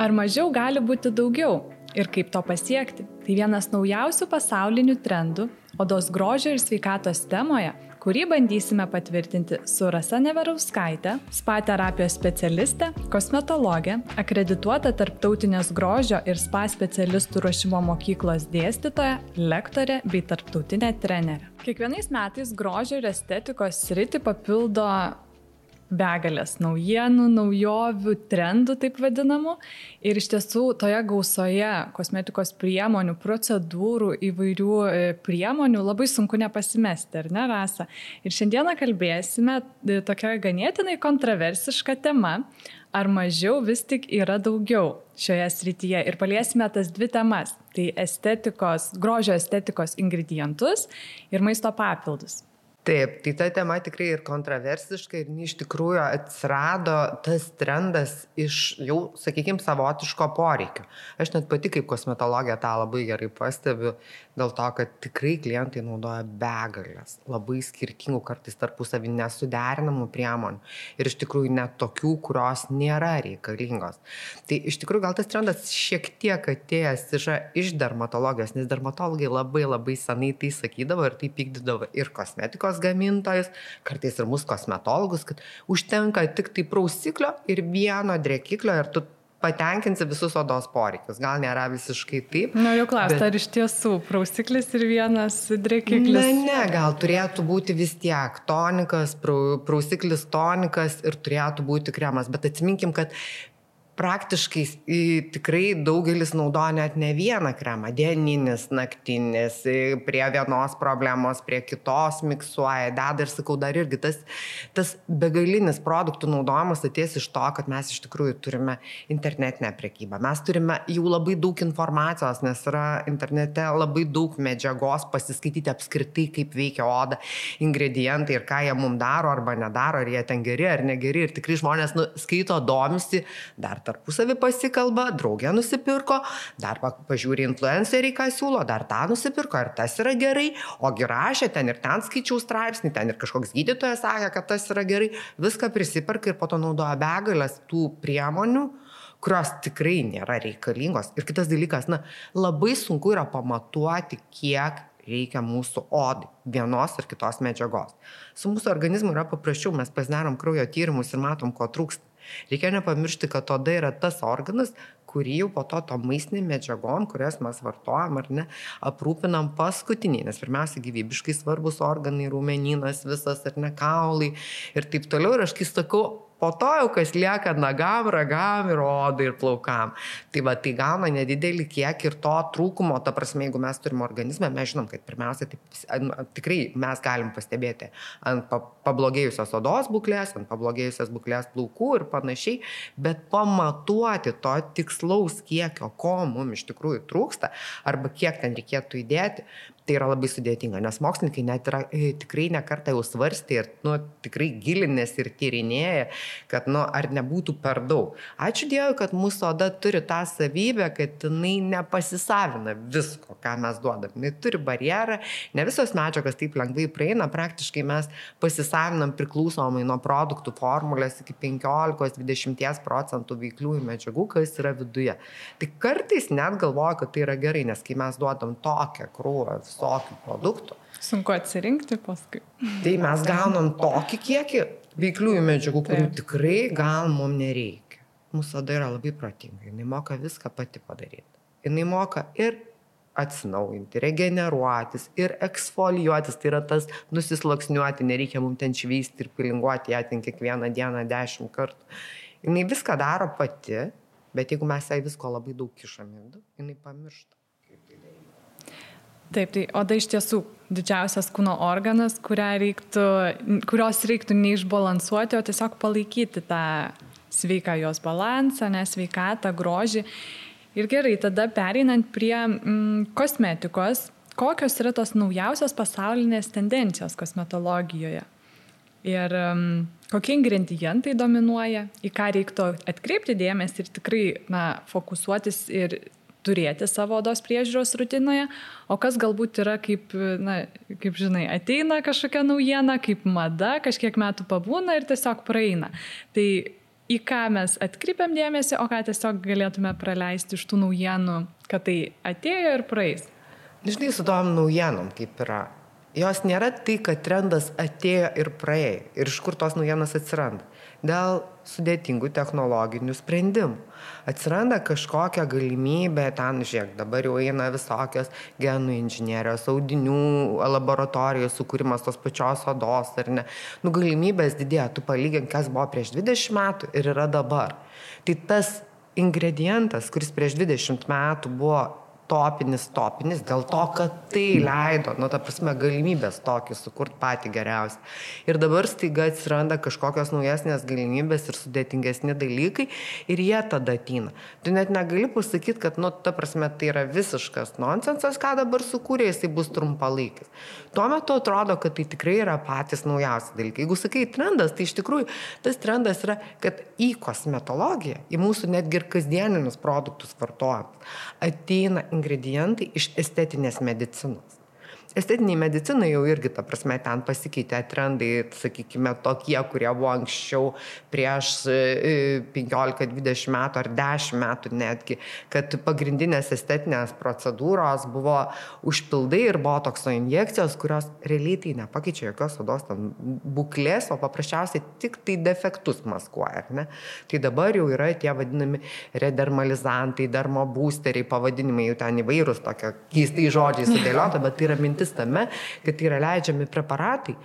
Ar mažiau gali būti daugiau? Ir kaip to pasiekti? Tai vienas naujausių pasaulinių trendų odos grožio ir sveikatos temoje, kurį bandysime patvirtinti su Rasa Neverauskaitė, spa terapijos specialistė, kosmetologė, akredituota tarptautinės grožio ir spa specialistų ruošimo mokyklos dėstytoja, lektorė bei tarptautinė trenerė. Kiekvienais metais grožio ir estetikos sritį papildo begalės naujienų, naujovių, trendų taip vadinamų. Ir iš tiesų toje gausoje kosmetikos priemonių, procedūrų, įvairių e, priemonių labai sunku nepasimesti, ar ne, Rasa? Ir šiandieną kalbėsime e, tokia ganėtinai kontroversiška tema, ar mažiau vis tik yra daugiau šioje srityje. Ir paliesime tas dvi temas - tai estetikos, grožio estetikos ingredientus ir maisto papildus. Taip, tai ta tema tikrai ir kontroversiška ir iš tikrųjų atsirado tas trendas iš jau, sakykime, savotiško poreikio. Aš net pati kaip kosmetologė tą labai gerai pastebiu, dėl to, kad tikrai klientai naudoja begalės, labai skirtingų, kartais tarpusavį nesuderinamų priemonių ir iš tikrųjų net tokių, kurios nėra reikalingos. Tai iš tikrųjų gal tas trendas šiek tiek atėjęs yra iš dermatologijos, nes dermatologai labai labai senai tai sakydavo ir tai pykdydavo ir kosmetikos kosmetikos gamintojus, kartais ir mūsų kosmetologus, kad užtenka tik tai prausiklio ir vieno drekiklio ir tu patenkinsi visus odos poreikius. Gal nėra visiškai taip. Jau klausti, bet... ar iš tiesų prausiklis ir vienas drėkiklis? Ne, ne, gal turėtų būti vis tiek tonikas, prausiklis tonikas ir turėtų būti kremas. Bet atsiminkim, kad praktiškai tikrai daugelis naudoja net ne vieną kremą - dieninis, naktinis, prie vienos problemos, prie kitos miksuoja, deda ir sakau, dar irgi tas, tas begalinis produktų naudojimas atės iš to, kad mes iš tikrųjų turime internetinę prekybą. Mes turime jau labai daug informacijos, nes yra internete labai daug medžiagos pasiskaityti apskritai, kaip veikia oda, ingredientai ir ką jie mums daro arba nedaro, ar jie ten geri ar negeri. Ir tikrai žmonės nu, skaito, domisi, dar tarpusavį pasikalba, draugė nusipirko, dar pažiūri influenceriai, ką siūlo, dar tą nusipirko ir tas yra gerai, ogi rašė ten ir ten skaičiau straipsnį, ten ir kažkoks gydytojas sakė, kad tas yra gerai, viską prisiperka ir po to naudoja begalės tų priemonių kurios tikrai nėra reikalingos. Ir kitas dalykas, na, labai sunku yra pamatuoti, kiek reikia mūsų odai vienos ar kitos medžiagos. Su mūsų organizmu yra paprasčiau, mes pasidarom kraujo tyrimus ir matom, ko trūksta. Reikia nepamiršti, kad oda yra tas organas, kurį jau po to to maistinėm medžiagom, kurias mes vartojam ar ne, aprūpinam paskutiniai, nes pirmiausia gyvybiškai svarbus organai, rūmenynas visas ar ne kaulai ir taip toliau. Ir aš kai sakau, Po to jau kas lieka nagam, ragam ir odai ir plaukam. Tai va, tai gauna nedidelį kiekį ir to trūkumo, ta prasme, jeigu mes turime organizmą, mes žinom, kad pirmiausia, taip, tikrai mes galim pastebėti ant pablogėjusios odos būklės, ant pablogėjusios būklės plaukų ir panašiai, bet pamatuoti to tikslaus kiekio, ko mums iš tikrųjų trūksta, arba kiek ten reikėtų įdėti, tai yra labai sudėtinga, nes mokslininkai net yra e, tikrai nekartą jau svarstė ir nu, tikrai gilinės ir tyrinėja, kad nu, ar nebūtų per daug. Ačiū Dievui, kad mūsų oda turi tą savybę, kad jinai nepasisavina visko, ką mes duodam. Jinai turi barjerą, ne visos medžiagos taip lengvai praeina, praktiškai mes pasisavinam priklausomai nuo produktų formulės iki 15-20 procentų veikliųjų medžiagų, kas yra viduje. Tai kartais net galvoju, kad tai yra gerai, nes kai mes duodam tokią krūvą visokių produktų. Sunku atsirinkti paskui. Tai mes gaunam tokį kiekį veikliųjų medžiagų, kurių Taip. tikrai gal mums nereikia. Mūsų oda yra labai protinga, jinai moka viską pati padaryti. Jinai moka ir atsinaujinti, regeneruotis ir eksfoliuotis, tai yra tas nusisloksniuoti, nereikia mums ten šveisti ir pilinguoti ją ten kiekvieną dieną dešimt kartų. Jis viską daro pati, bet jeigu mes jai visko labai daug kišame, jinai pamiršta. Taip, tai oda iš tiesų didžiausias kūno organas, reiktų, kurios reiktų neišbalansuoti, o tiesiog palaikyti tą sveiką jos balansą, nesveikatą, grožį. Ir gerai, tada pereinant prie mm, kosmetikos, kokios yra tos naujausios pasaulinės tendencijos kosmetologijoje? Ir um, kokie ingredientai dominuoja, į ką reiktų atkreipti dėmesį ir tikrai na, fokusuotis ir turėti savo odos priežiūros rutinoje, o kas galbūt yra kaip, na, kaip žinai, ateina kažkokia naujiena, kaip mada, kažkiek metų pabūna ir tiesiog praeina. Tai į ką mes atkreipiam dėmesį, o ką tiesiog galėtume praleisti iš tų naujienų, kad tai atėjo ir praeis. Žinai, su tom naujienom kaip yra. Jos nėra tai, kad trendas atėjo ir praėjo. Ir iš kur tos naujienos atsiranda dėl sudėtingų technologinių sprendimų. Atsiranda kažkokia galimybė, ten, žiūrėk, dabar jau eina visokios genų inžinierijos, audinių laboratorijos sukūrimas tos pačios odos, ar ne. Nu, galimybės didėja, tu palygink, kas buvo prieš 20 metų ir yra dabar. Tai tas ingredientas, kuris prieš 20 metų buvo topinis, topinis, dėl to, kad tai leido, nu, ta prasme, galimybės tokį sukurti patį geriausią. Ir dabar staiga atsiranda kažkokios naujesnės galimybės ir sudėtingesni dalykai ir jie tada atina. Tu net negali pasakyti, kad, nu, ta prasme, tai yra visiškas nonsensas, ką dabar sukūrė, jisai bus trumpalaikis. Tuo metu atrodo, kad tai tikrai yra patys naujausi dalykai. Jeigu sakai trendas, tai iš tikrųjų tas trendas yra, kad į kosmetologiją, į mūsų netgi ir kasdieninius produktus vartojimus ateina ingredientai iš estetinės medicinos estetinėj medicinoj jau irgi ta prasme ten pasikeitė trendai sakykime tokie kurie buvo anksčiau prieš e, penkiolika dvidešim metų ar dešim metų netgi kad pagrindinės estetinės procedūros buvo užpildai ir botokso injekcijos kurios realiai tai nepakeičia jokios odos būklės o paprasčiausiai tiktai defektus maskuoja ne? Tai dabar jau yra tie vadinami redermalizantai dermobūsteriai pavadinimai jų ten įvairūs tokie keistais žodžiais sudėliota bet tai yra mintis mintis tame, kad yra leidžiami preparatai,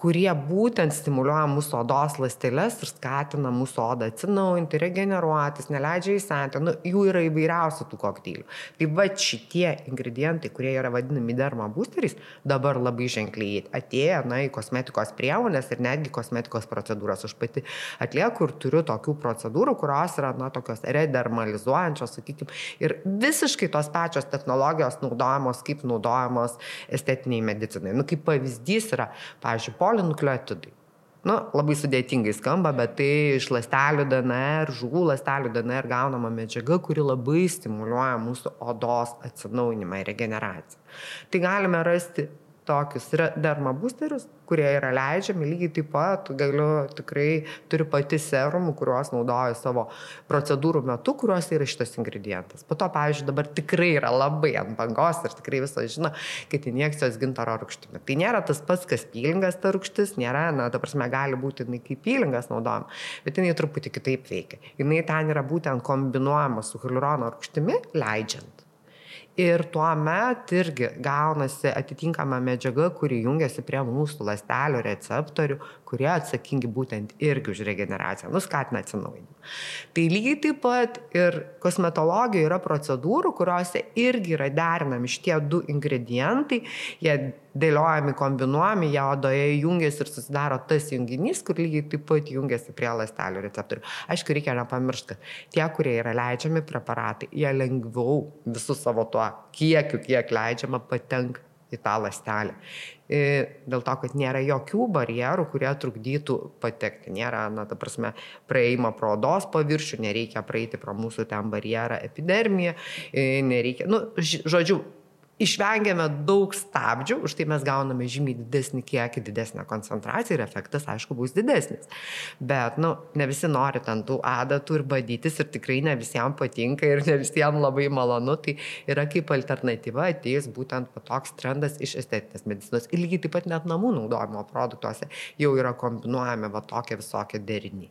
kurie būtent stimuliuoja mūsų odos ląsteles ir skatina mūsų odą atsinaujinti, regeneruotis, neleidžia įsenti. Nu, jų yra įvairiausių tų kokteilių. Tai va šitie ingredientai, kurie yra vadinami derma boosteriais, dabar labai ženkliai atėję na, į kosmetikos priemonės ir netgi kosmetikos procedūras. Aš pati atlieku ir turiu tokių procedūrų, kurios yra na, tokios redermalizuojančios, sakykime, ir visiškai tos pačios technologijos naudojamos kaip naudojamos estetiniai medicinai. Nu, kaip pavyzdys yra, pavyzdžiui, polinukleotidai. Nu, labai sudėtingai skamba, bet tai iš lastelių DNR, žuvų lastelių DNR gaunama medžiaga, kuri labai stimuliuoja mūsų odos atsinaujinimą ir regeneraciją. Tai galime rasti tokius derma boosterius, kurie yra leidžiami, lygiai taip pat galiu tikrai, turiu pati serumų, kuriuos naudoju savo procedūrų metu, kuriuos yra šitas ingredientas. Po to, pavyzdžiui, dabar tikrai yra labai ant bangos ir tikrai visas žino, kad injekcijos gintaro rūgštimi. Tai nėra tas pats, kas pylingas ta rūgštis, nėra, na, ta prasme, gali būti jinai kaip pylingas naudojama, bet jinai truputį kitaip veikia. Jinai ten yra būtent kombinuojama su hialurono rūgštimi, leidžiant ir tuomet irgi gaunasi atitinkama medžiaga, kuri jungiasi prie mūsų ląstelių receptorių, kurie atsakingi būtent irgi už regeneraciją, nuskatina atsinaujinimą. Tai lygiai taip pat ir kosmetologijoje yra procedūrų, kuriuose irgi yra derinami šitie du ingredientai, jie dėliojami, kombinuojami, jie odoje jungiasi ir susidaro tas junginys, kur lygiai taip pat jungiasi prie ląstelių receptorių. Aišku, reikia nepamiršti, tie, kurie yra leidžiami preparatai, jie lengviau visų savo tuo kiekiu, kiek leidžiama, patenka į tą lastelę. Dėl to, kad nėra jokių barjerų, kurie trukdytų patekti. Nėra, na, ta prasme, praeimo pro odos paviršių, nereikia praeiti pro mūsų ten barjerą epidermiją, nereikia, nu, žodžiu, išvengiame daug stabdžių, už tai mes gauname žymiai didesnį kiekį, didesnę koncentraciją ir efektas, aišku, bus didesnis. Bet, nu, ne visi nori ten tų adatų ir badytis ir tikrai ne visiems patinka ir ne visiems labai malonu, tai yra kaip alternatyva ateis būtent toks trendas iš estetinės medicinos. Ir lygiai taip pat net namų naudojimo produktuose jau yra kombinuojami va tokie visokie deriniai.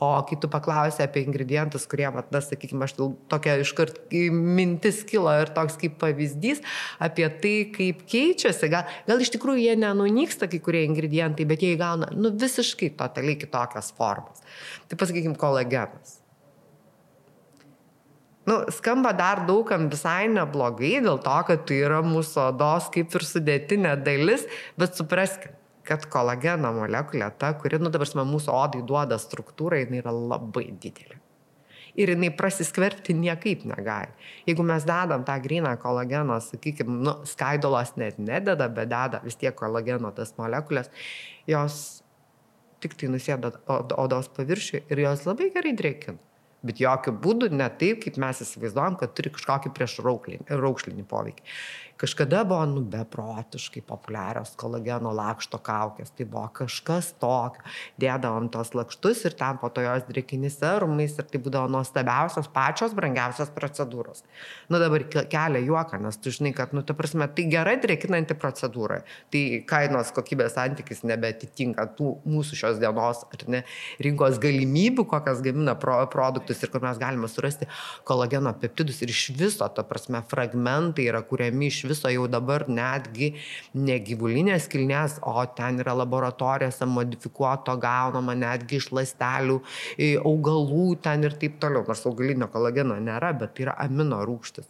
O kai tu paklausai apie ingredientus, kurie, vat, na, sakykime, aš tokia iškart mintis kilo ir toks kaip pavyzdys apie tai, kaip keičiasi, gal, gal iš tikrųjų jie nenunyksta kai kurie ingredientai, bet jie įgauna, nu, visiškai totaliai kitokias formas. Tai pasakykime, kolagenas. Nu, skamba dar daugam visai neblogai dėl to, kad tai yra mūsų odos kaip ir sudėtinė dalis, bet supraskim, kad kolageno molekulė, ta, kuri, nu dabar mūsų odai duoda struktūrą, jinai yra labai didelė. Ir jinai prasiskverbti niekaip negali. Jeigu mes dedam tą gryną kolageno, sakykime, nu, skaidolos net nededa, bet deda vis tiek kolageno tas molekulės, jos tik tai nusėda odos paviršių ir jos labai gerai drėkina. Bet jokių būdų ne taip, kaip mes įsivaizduojam, kad turi kažkokį prieš raukšlinį poveikį. Kažkada buvo, nu, beprotiškai populiarios kolageno lakšto kaukės. Tai buvo kažkas tokio. Dėdavom tos lakštus ir ten po to jos drėkinis serumais ir tai būdavo nuostabiausios, pačios brangiausios procedūros. Nu, dabar kelia juoką, nes tu žinai, kad, nu, ta prasme, tai gerai drėkinanti procedūra. Tai kainos kokybės santykis nebetitinka tų mūsų šios dienos, ar ne, rinkos galimybių, kokias gamina pro, produktus ir kur mes galime surasti kolageno peptidus ir iš viso, ta prasme, fragmentai yra kuriami iš viso jau dabar netgi ne gyvulinės kilnės, o ten yra laboratorijose modifikuoto gaunama netgi iš lastelių, augalų ten ir taip toliau, nors augalinio kolageno nėra, bet tai yra amino rūgštis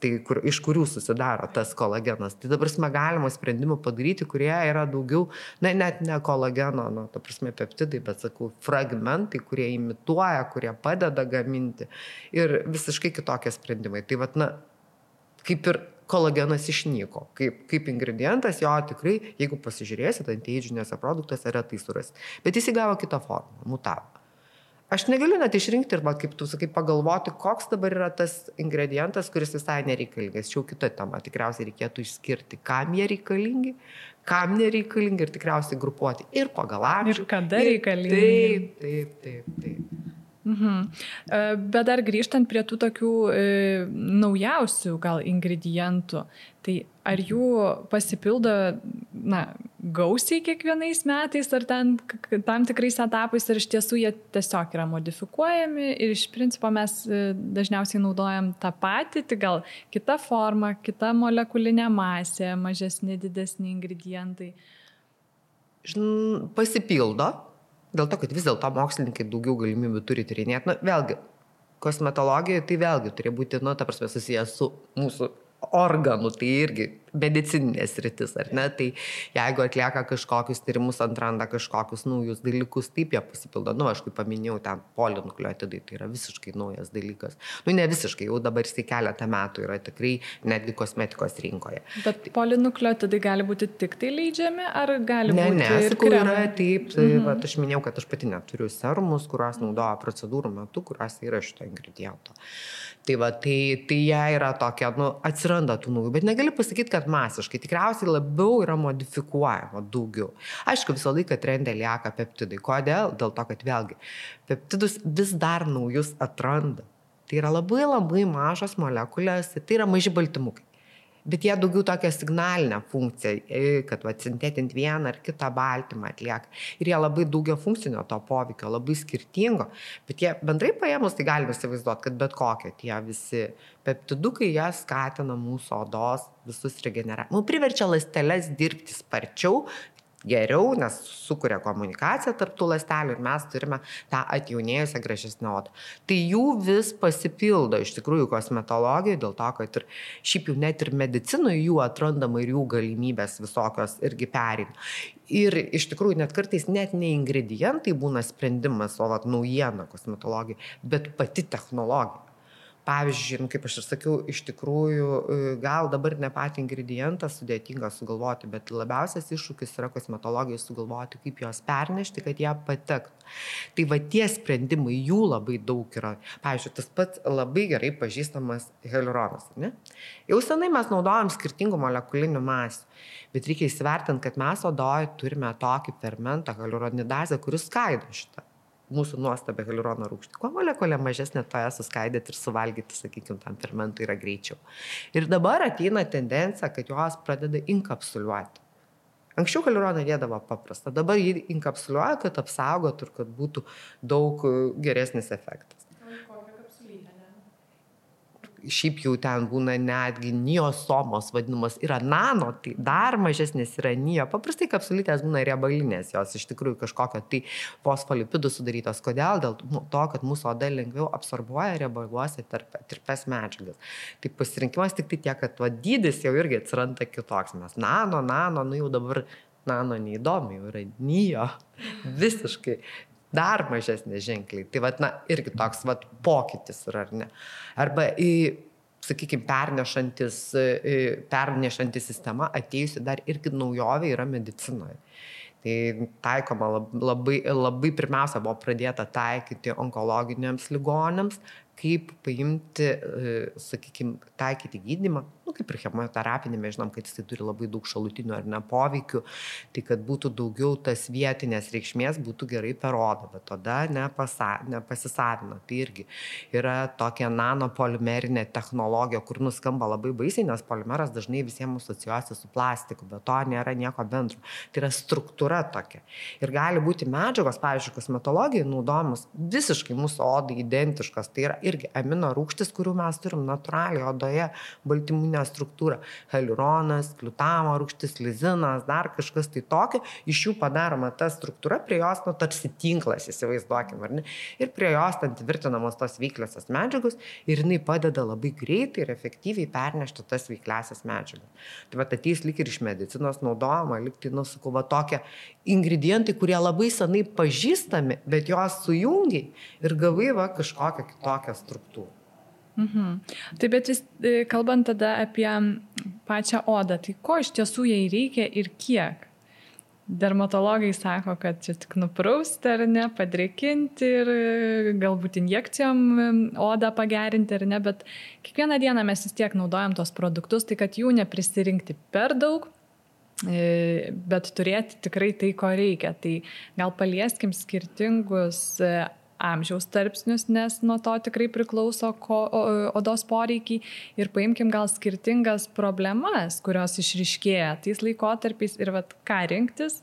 tai kur, iš kurių susidaro tas kolagenas. Tai dabar mes galima sprendimų padaryti, kurie yra daugiau, na, net ne kolageno, nu, ta prasme, peptidai, bet, sakau, fragmentai, kurie imituoja, kurie padeda gaminti ir visiškai kitokie sprendimai. Tai, vad, na, kaip ir kolagenas išnyko. Kaip, kaip ingredientas jo tikrai, jeigu pasižiūrėsite, anteidžinėse produktuose retai surasi. Bet jis įgavo kitą formą, mutavo. Aš negaliu net išrinkti ir, va, kaip tu sakai, pagalvoti, koks dabar yra tas ingredientas, kuris visai nereikalingas. Čia jau kita tema. Tikriausiai reikėtų išskirti, kam jie reikalingi, kam nereikalingi ir tikriausiai grupuoti ir pagal amžių. Ir kada reikalingi. Taip, taip, taip. taip. Mhm. E, bet dar grįžtant prie tų tokių e, naujausių gal ingredientų, tai ar jų pasipildo, na, gausiai kiekvienais metais, ar ten tam tikrais etapais, ar iš tiesų jie tiesiog yra modifikuojami ir iš principo mes e, dažniausiai naudojam tą patį, tik gal kita forma, kita molekulinė masė, mažesni, didesni ingredientai. Pasipildo, dėl to, kad vis dėlto mokslininkai daugiau galimybių turi tyrinėti. Na, vėlgi, kosmetologija tai vėlgi turi būti, nu, ta prasme, susijęs su mūsų organų, tai irgi medicininės rytis, ar ne? Tai jeigu atlieka kažkokius tyrimus, atranda kažkokius naujus dalykus, taip jie pasipildo. Nu, aš kaip paminėjau, ten polinukleotidai tai yra visiškai naujas dalykas. Nu, ne visiškai, jau dabar jisai keletą metų yra tikrai netgi kosmetikos rinkoje. Bet polinukleotidai gali būti tik tai leidžiami, ar gali ne, būti? Ne, sakau, yra taip. Tai, mhm. va, aš minėjau, kad aš pati neturiu serumus, kuriuos naudoja procedūrų metu, kuriuos yra šito ingrediento. Tai va, tai, tai jie yra tokia, nu, atsiranda tų naujų, bet negali pasakyti, kad masiškai, tikriausiai labiau yra modifikuojama daugiau. Aišku, visą laiką trendė lieka peptidai. Kodėl? Dėl to, kad vėlgi, peptidus vis dar naujus atranda. Tai yra labai labai mažos molekulės, tai yra maži baltymukai bet jie daugiau tokią signalinę funkciją, e, kad va, sintetint vieną ar kitą baltymą atlieka. Ir jie labai daugia funkcinio to poveikio, labai skirtingo, bet jie bendrai paėmus, tai galime įsivaizduoti, kad bet kokie tie visi peptidukai, jie skatina mūsų odos visus regeneravimus. Nu, priverčia ląsteles dirbti sparčiau, geriau, nes sukuria komunikaciją tarptų ląstelių ir mes turime tą atjaunėjusią gražesnę odą. Tai jų vis pasipildo iš tikrųjų kosmetologijoje, dėl to, kad ir šiaip jau net ir medicinoje jų atrandama ir jų galimybės visokios irgi perina. Ir iš tikrųjų net kartais net ne ingredientai būna sprendimas, o vat, naujiena kosmetologija, bet pati technologija pavyzdžiui, nu, kaip aš ir sakiau, iš tikrųjų e, gal dabar ne patį ingredientą sudėtinga sugalvoti, bet labiausias iššūkis yra kosmetologijai sugalvoti, kaip juos pernešti, kad jie patektų. Tai va tie sprendimai, jų labai daug yra. Pavyzdžiui, tas pats labai gerai pažįstamas hialuronas. Ne? Jau senai mes naudojam skirtingų molekulinių masių, bet reikia įsivertinti, kad mes odoje turime tokį fermentą, hialuronidazę, kuris skaido šitą mūsų nuostabę hialurono rūgštį. Kuo molekulė mažesnė, to ją suskaidyti ir suvalgyti, sakykime, tam fermentui yra greičiau. Ir dabar ateina tendencija, kad jos pradeda inkapsuliuoti. Anksčiau hialuroną dėdavo paprastą, dabar jį inkapsuliuoja, kad apsaugotų ir kad būtų daug geresnis efektas šiaip jau ten būna netgi niosomos vadinamos, yra nano, tai dar mažesnės yra nio. Paprastai kapsulytės būna riebalinės, jos iš tikrųjų kažkokio tai fosfolipidų sudarytos. Kodėl? Dėl to, kad mūsų oda lengviau absorbuoja riebaluose tirpes medžiagas. Tai pasirinkimas tik tai tiek, kad va, dydis jau irgi atsiranda kitoks. Mes nano, nano, nu jau dabar nano neįdomi, jau yra nijo. Visiškai dar mažesnė ženkliai. Tai vad, na, irgi toks vad pokytis yra, ar ne. Arba į, sakykime, pernešantis, pernešantis sistema atėjusi dar irgi naujovė yra medicinoje. Tai taikoma labai, labai pirmiausia buvo pradėta taikyti onkologiniams ligonėms, kaip paimti, sakykime, taikyti gydimą, nu, kaip ir chemoterapinė, mes žinom, kad jisai turi labai daug šalutinių ar ne poveikių, tai kad būtų daugiau tas vietinės reikšmės, būtų gerai per odą, bet tada nepasa, nepasisavina. Tai irgi yra tokia nanopolimerinė technologija, kur nuskamba labai baisiai, nes polimeras dažnai visiems asocijuosi su plastiku, bet to nėra nieko bendro. Tai yra struktūra tokia. Ir gali būti medžiagos, pavyzdžiui, kosmetologijai naudojamos visiškai mūsų odai identiškos. Tai yra irgi amino rūgštis, kurių mes turim natūraliai odoje, baltymų cheminę struktūrą - heliuronas, glutamo rūgštis, lizinas, dar kažkas tai tokio, iš jų padaroma ta struktūra, prie jos, nu, tarsi tinklas, įsivaizduokim, ar ne? Ir prie jos ten tvirtinamos tos veikliosios medžiagos ir jinai padeda labai greitai ir efektyviai pernešti tas veikliasias medžiagas. Tai va, ateis lik ir iš medicinos naudojama, lik tai, nusakau, va tokie ingredientai, kurie labai senai pažįstami, bet juos sujungiai ir gavai va kažkokią kitokią struktūrą. Mhm. Taip, bet vis e, kalbant tada apie pačią odą, tai ko iš tiesų jai reikia ir kiek? Dermatologai sako, kad čia tik nuprausti ar ne, padrėkinti ir e, galbūt injekcijom odą pagerinti ar ne, bet kiekvieną dieną mes vis tiek naudojam tos produktus, tai kad jų neprisirinkti per daug, e, bet turėti tikrai tai, ko reikia. Tai gal palieskim skirtingus amžiaus tarpsnius, nes nuo to tikrai priklauso ko, odos poreikiai ir paimkim gal skirtingas problemas, kurios išriškėja tais laikotarpiais ir vat, ką rinktis,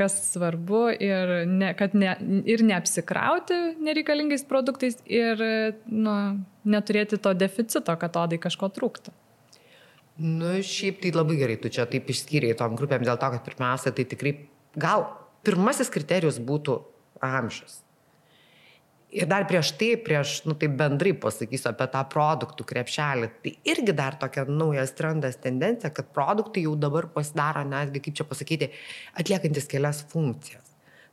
kas svarbu ir, ne, kad ne, ir neapsikrauti nereikalingais produktais ir nu, neturėti to deficito, kad odai kažko trūktų. Nu, šiaip tai labai gerai, tu čia taip išskyrei tom grupėm dėl to, kad pirmiausia, tai tikrai gal pirmasis kriterijus būtų amžius. Ir dar prieš tai, prieš, nu tai bendrai pasakysiu apie tą produktų krepšelį, tai irgi dar tokia naujas trendas tendencija, kad produktai jau dabar pasidaro netgi, kaip čia pasakyti, atliekantis kelias funkcijas.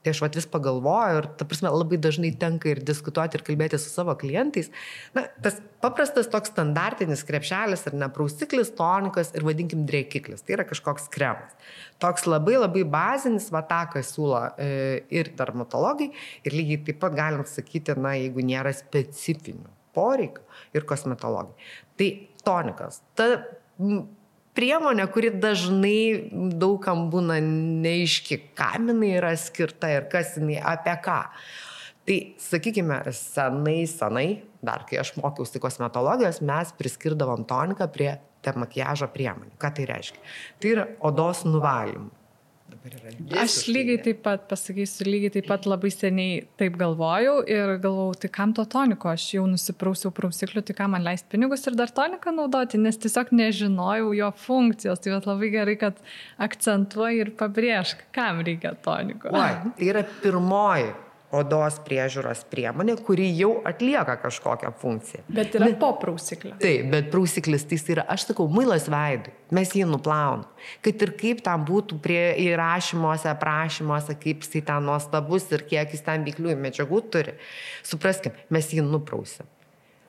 Tai aš vat vis pagalvoju ir, ta prasme, labai dažnai tenka ir diskutuoti ir kalbėti su savo klientais. Na, tas paprastas toks standartinis krepšelis ar neprausiklis, tonikas ir vadinkim drėkiklis. Tai yra kažkoks kremas. Toks labai labai bazinis, va tą, ką siūlo e, ir dermatologai, ir lygiai taip pat galim sakyti, na, jeigu nėra specifinių poreikių ir kosmetologai. Tai tonikas. Ta priemonė, kuri dažnai daugam būna neiški, kam jinai yra skirta ir kas jinai apie ką. Tai, sakykime, senai, senai, dar kai aš mokiausi kosmetologijos, mes priskirdavom toniką prie makiažo priemonių. Ką tai reiškia? Tai yra odos nuvalymų dabar yra. Aš lygiai taip pat pasakysiu, lygiai taip pat labai seniai taip galvojau ir galvojau, tai kam to toniko, aš jau nusiprausiau prausiklių, tai kam man leisti pinigus ir dar toniką naudoti, nes tiesiog nežinojau jo funkcijos. Tai labai gerai, kad akcentuoji ir pabrėžk, kam reikia toniko. Oi, tai yra pirmoji odos priežiūros priemonė, kuri jau atlieka kažkokią funkciją. Bet yra po prausiklio. Taip, bet prausiklis tai yra, aš sakau, muilas veidui, mes jį nuplaunam. Kad ir kaip tam būtų prie įrašymuose, aprašymuose, kaip jis ten nuostabus ir kiek jis ten veikliųjų medžiagų turi, supraskim, mes jį nuprausim.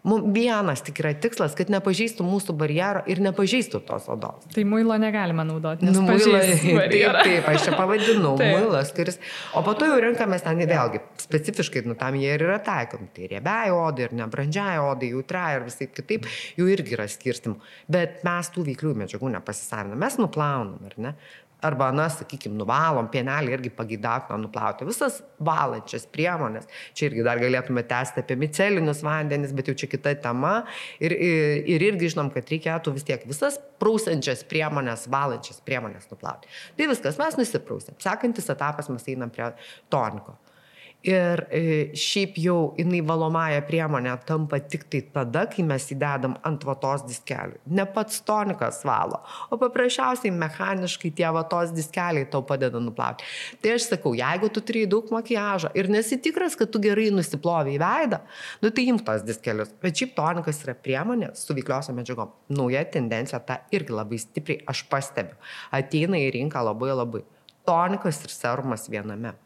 Mums vienas tik yra tikslas, kad nepažeistų mūsų barjero ir nepažeistų tos odos. Tai muilo negalima naudoti. Nu, muilo, taip, taip, aš čia pavadinu, muilas, kuris. O po to jau renkamės ten vėlgi, specifiškai, nu tam jie ir yra taikomi. Tai riebiai odai ir nebrandžiai odai, jautrai ir visai kitaip, jų irgi yra skirstimų. Bet mes tų veiklių medžiagų nepasisavinam, mes nuplaunam, ar ne? Arba, na, sakykime, nuvalom, pienelį irgi pagydautina nuplauti. Visas valančias priemonės. Čia irgi dar galėtume tęsti apie micelinius vandenis, bet jau čia kita tema. Ir, ir, ir irgi žinom, kad reikėtų vis tiek visas prausančias priemonės, valančias priemonės nuplauti. Tai viskas, mes nusiprausėm. Sekantis etapas mes einam prie toniko. Ir e, šiaip jau jinai valomąją priemonę tampa tik tai tada, kai mes įdedam ant vatos diskelių. Ne pats tonikas valo, o paprasčiausiai mechaniškai tie vatos diskeliai tau padeda nuplauti. Tai aš sakau, jeigu tu turi daug makiažo ir nesitikras, kad tu gerai nusiplovi į veidą, nu tai imk tos diskelius. Bet šiaip tonikas yra priemonė su veikliosiom medžiagom. Nauja tendencija, ta irgi labai stipriai aš pastebiu. Ateina į rinką labai labai. Tonikas ir serumas viename.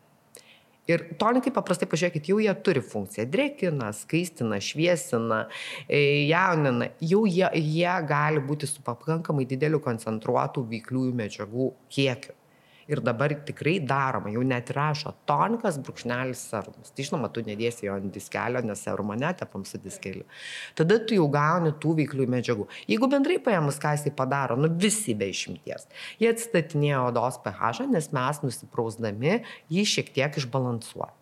Ir tonikai paprastai, pažiūrėkit, jau jie turi funkciją. Drekina, skaistina, šviesina, e, jaunina. Jau jie, jie gali būti su pakankamai dideliu koncentruotų veikliųjų medžiagų kiekiu. Ir dabar tikrai daroma, jau net rašo tonikas, brūkšnelis serumas. Tai žinoma, tu nedėsi jo ant diskelio, nes serumą netepam su diskeliu. Tada tu jau gauni tų veiklių medžiagų. Jeigu bendrai paėmus, ką jisai padaro, nu visi be išimties. Jie atstatinėja odos pH, nes mes nusiprausdami jį šiek tiek išbalansuojame.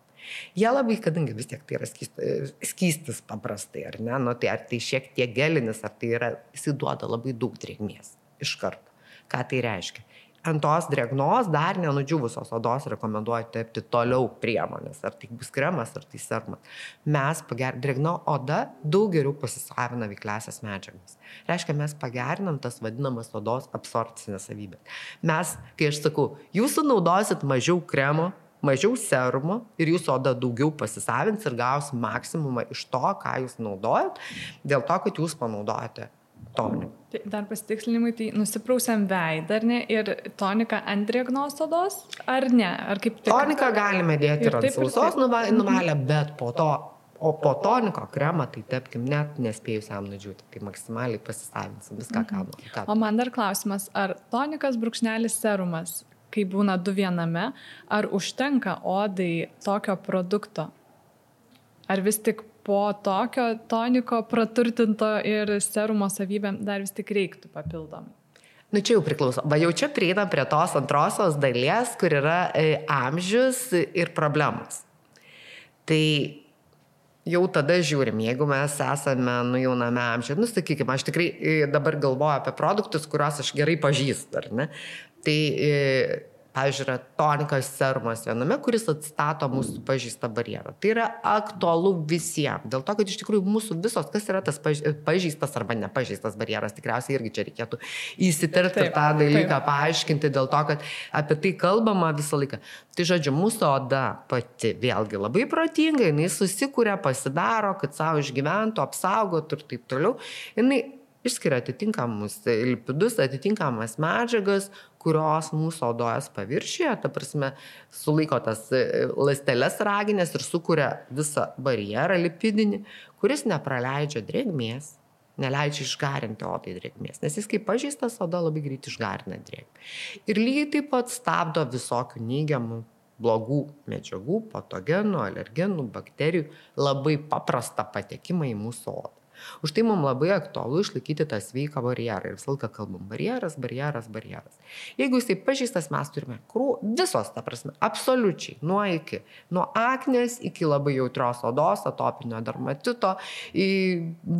Jie labai, kadangi vis tiek tai yra skystis, skystis paprastai, ar ne, nu, tai ar tai šiek tiek gelinis, ar tai yra, jisai duoda labai daug drėgmės iš karto. Ką tai reiškia? Ant tos drėgnos, dar nenudžiūvusios odos rekomenduoju tepti toliau priemonės, ar tai bus kremas, ar tai sermas. Mes pager... drėgna oda daug geriau pasisavina veikliasias medžiagas. Reiškia, mes pagerinam tas vadinamas odos absorpcinės savybės. Mes, kai aš sakau, jūs sunaudosit mažiau kremo, mažiau serumo ir jūsų oda daugiau pasisavins ir gaus maksimumą iš to, ką jūs naudojat, dėl to, kad jūs panaudojate toniką. Tai dar pasitikslinimui, tai nusiprausiam veidą, ar ne, ir toniką ant drėgnos odos, ar ne, ar kaip tik. Toniką galime dėti ir, ant sausos mhm. nuvalę, bet po to, o po toniko kremą tai tepkim net nespėjus jam nudžiūti, tai maksimaliai pasisavinsim viską, ką mhm. norime. O man dar klausimas, ar tonikas brūkšnelis serumas, kai būna du viename, ar užtenka odai tokio produkto? Ar vis tik po tokio toniko praturtinto ir serumo savybėm dar vis tik reiktų papildomai? Nu čia jau priklauso. Va jau čia prieinam prie tos antrosios dalies, kur yra e, amžius ir problemos. Tai jau tada žiūrim, jeigu mes esame nu jauname amžiuje, nu sakykime, aš tikrai e, dabar galvoju apie produktus, kuriuos aš gerai pažįstu, ar ne? Tai e, pavyzdžiui, yra tonikas serumas viename, kuris atstato mūsų pažįstą barjerą. Tai yra aktualu visiems. Dėl to, kad iš tikrųjų mūsų visos, kas yra tas pažįstas arba nepažįstas barjeras, tikriausiai irgi čia reikėtų įsiterpti ir tą dalyką taip. paaiškinti, dėl to, kad apie tai kalbama visą laiką. Tai žodžiu, mūsų oda pati vėlgi labai protinga, jinai susikūrė, pasidaro, kad savo išgyventų, apsaugotų ir taip toliau. Jinai išskiria atitinkamus lipidus, atitinkamas medžiagas, kurios mūsų odos paviršiuje, ta prasme, sulaiko tas e, lasteles raginės ir sukuria visą barjerą lipidinį, kuris nepraleidžia drėgmės, neleidžia išgarinti odai drėgmės, nes jis kaip pažįstas oda labai greit išgarina drėgmę. Ir lygiai taip pat stabdo visokių neigiamų blogų medžiagų, patogenų, alergenų, bakterijų labai paprastą patekimą į mūsų odą. Už tai mums labai aktualu išlaikyti tą sveiką barjerą. Ir visą laiką kalbam barjeras, barjeras, barjeras. Jeigu jisai pažįstas, mes turime krū, visos, ta prasme, absoliučiai, nuo iki, nuo aknės iki labai jautrios odos, atopinio dermatito,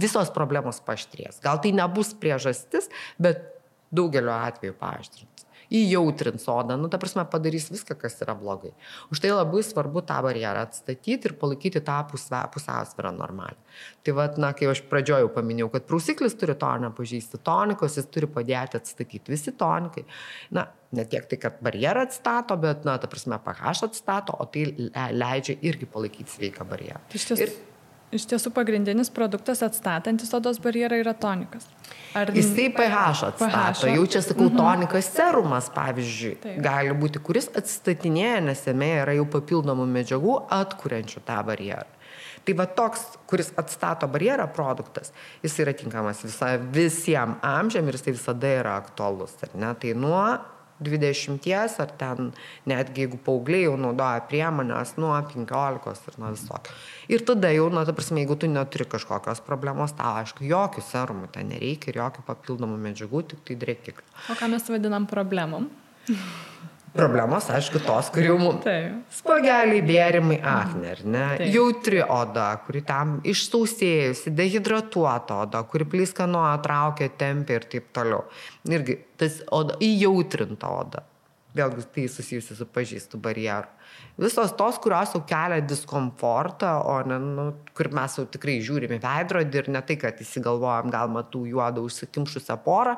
visos problemos paštrės. Gal tai nebus priežastis, bet daugeliu atveju paaštrins įjautrins odą, nu, ta prasme, padarys viską, kas yra blogai. Už tai labai svarbu tą barjerą atstatyti ir palaikyti tą pusiausvyrą normalią. Tai vad, na, kai aš pradžiojau paminėjau, kad prausiklis turi to nepažįsti, tonikos jis turi padėti atstatyti. Visi tonikai, na, ne tiek tai, kad barjerą atstato, bet, na, ta prasme, pH atstato, o tai leidžia irgi palaikyti sveiką barjerą. Iš tiesų, ir, iš tiesų pagrindinis produktas atstatantis odos barjerą yra tonikas. Ar... Jisai pH atstato. PH. Jau čia sakau, mhm. tonikas serumas, pavyzdžiui, Taip. gali būti, kuris atstatinėja, nes jame yra jau papildomų medžiagų atkuriančių tą barjerą. Tai va toks, kuris atstato barjerą produktas, jis yra tinkamas visa, visiems amžiam ir jisai visada yra aktualus. Tai nuo 20 ar ten netgi jeigu paaugliai jau naudoja priemonės nuo 15 ir nuo visokio. Ir tada jau, na, ta prasme, jeigu tu neturi kažkokios problemos, tau aišku, jokių serumų ten nereikia ir jokių papildomų medžiagų, tik tai drėkiklių. O ką mes vadinam problemom? Problemos, aišku, tos, kurių mums. Spageliai, bėrimai, akne, ar ne? Taip. Jautri oda, kuri tam išsausėjusi, dehidratuota oda, kuri pliskanoja, traukia, tempia ir taip toliau. Irgi tas oda, įjautrinta oda. Vėlgi tai susijusi su pažįstu barjeru visos tos, kurios jau kelia diskomfortą, o ne, nu, kur mes jau tikrai žiūrime veidrodį ir ne tai, kad įsigalvojam, gal matų juodą užsikimšusią porą,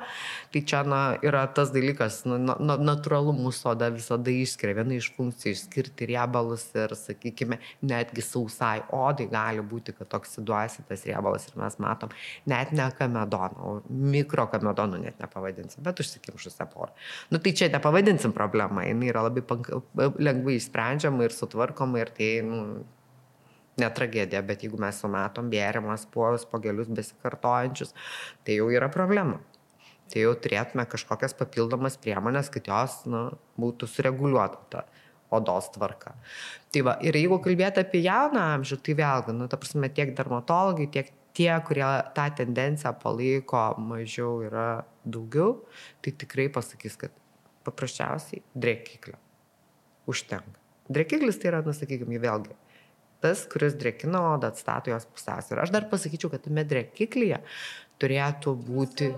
tai čia na, yra tas dalykas, nu, na, natūralu mūsų oda visada išskiria, viena iš funkcijų išskirti riebalus ir, sakykime, netgi sausai odai gali būti, kad oksiduojasi tas riebalas ir mes matom net ne kamedoną, mikrokamedonų net nepavadinsim, bet užsikimšusią porą. Nu tai čia nepavadinsim problemą, jinai yra labai lengvai išsprendžiama sprendžiama ir sutvarkoma ir tai nu, ne tragedija, bet jeigu mes sumatom bėrimas puolus pagelius besikartojančius, tai jau yra problema. Tai jau turėtume kažkokias papildomas priemonės, kad jos nu, būtų sureguliuota ta odos tvarka. Tai va, ir jeigu kalbėti apie jauną amžių, tai vėlgi, nu, ta prasme, tiek dermatologai, tiek tie, kurie tą tendenciją palaiko mažiau yra daugiau, tai tikrai pasakys, kad paprasčiausiai drekiklio užtenka. Drekiklis tai yra, nu, sakykime, vėlgi, tas, kuris drekina odą, atstato jos pusiausvyrą. Aš dar pasakyčiau, kad tame drekiklyje turėtų būti...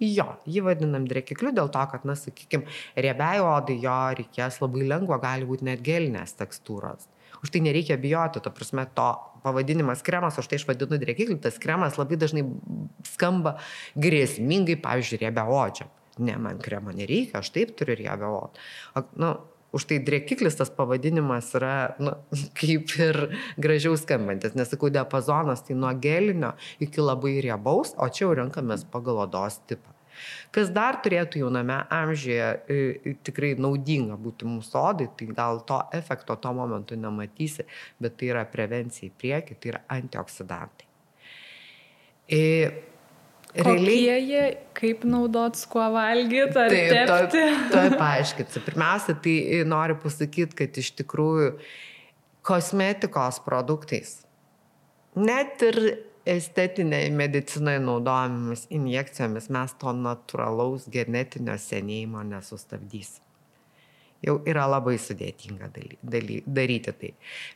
Jo, jį vadinam drekikliu dėl to, kad, na, sakykime, riebiai odai jo reikės labai lengvo, gali būti net gelinės tekstūros. Už tai nereikia bijoti, to prasme, to pavadinimas kremas, už tai aš vadinu drekikliu, tas kremas labai dažnai skamba grėsmingai, pavyzdžiui, riebia odžia. Ne, man kremo nereikia, aš taip turiu riebę odą. Nu, Už tai driekiklis tas pavadinimas yra, nu, kaip ir gražiau skambantis, nesakau, diapazonas tai nuo gelinio iki labai riebaus, o čia jau renkamės pagal odos tipą. Kas dar turėtų jauname amžiuje tikrai naudinga būti mūsų odai, tai gal to efekto tuo momentu nematysi, bet tai yra prevencija į priekį, tai yra antioksidantai. Realiai jie, kaip naudot, kuo valgyti, ar taip, tepti? To paaiškinsiu. Pirmiausia, tai noriu pasakyti, kad iš tikrųjų kosmetikos produktais, net ir estetinėje medicinoje naudojamomis injekcijomis mes to natūralaus genetinio senėjimo nesustabdysim jau yra labai sudėtinga daly, daly, daryti tai.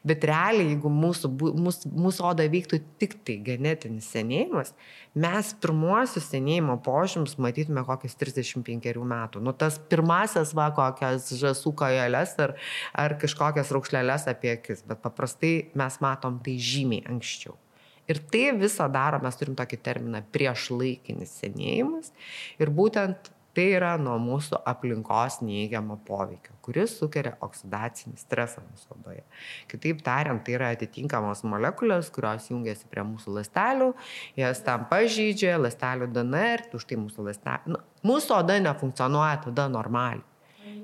Bet realiai, jeigu mūsų, mūsų, mūsų oda vyktų tik tai genetinis senėjimas, mes pirmuosius senėjimo požymus matytume kokias 35 metų. Nu, tas pirmasis va kokias žasų kojelės ar, ar kažkokias raukšlelės apie akis, bet paprastai mes matom tai žymiai anksčiau. Ir tai visą daro, mes turim tokį terminą prieš laikinis senėjimas. Ir būtent tai yra nuo mūsų aplinkos neįgiamo poveikio, kuris sukelia oksidacinį stresą mūsų odoje. Kitaip tariant, tai yra atitinkamos molekulės, kurios jungiasi prie mūsų ląstelių, jas tam pažydžia, ląstelių DNR, už tai mūsų ląstelė. Nu, mūsų oda nefunkcionuoja tada normaliai. Tai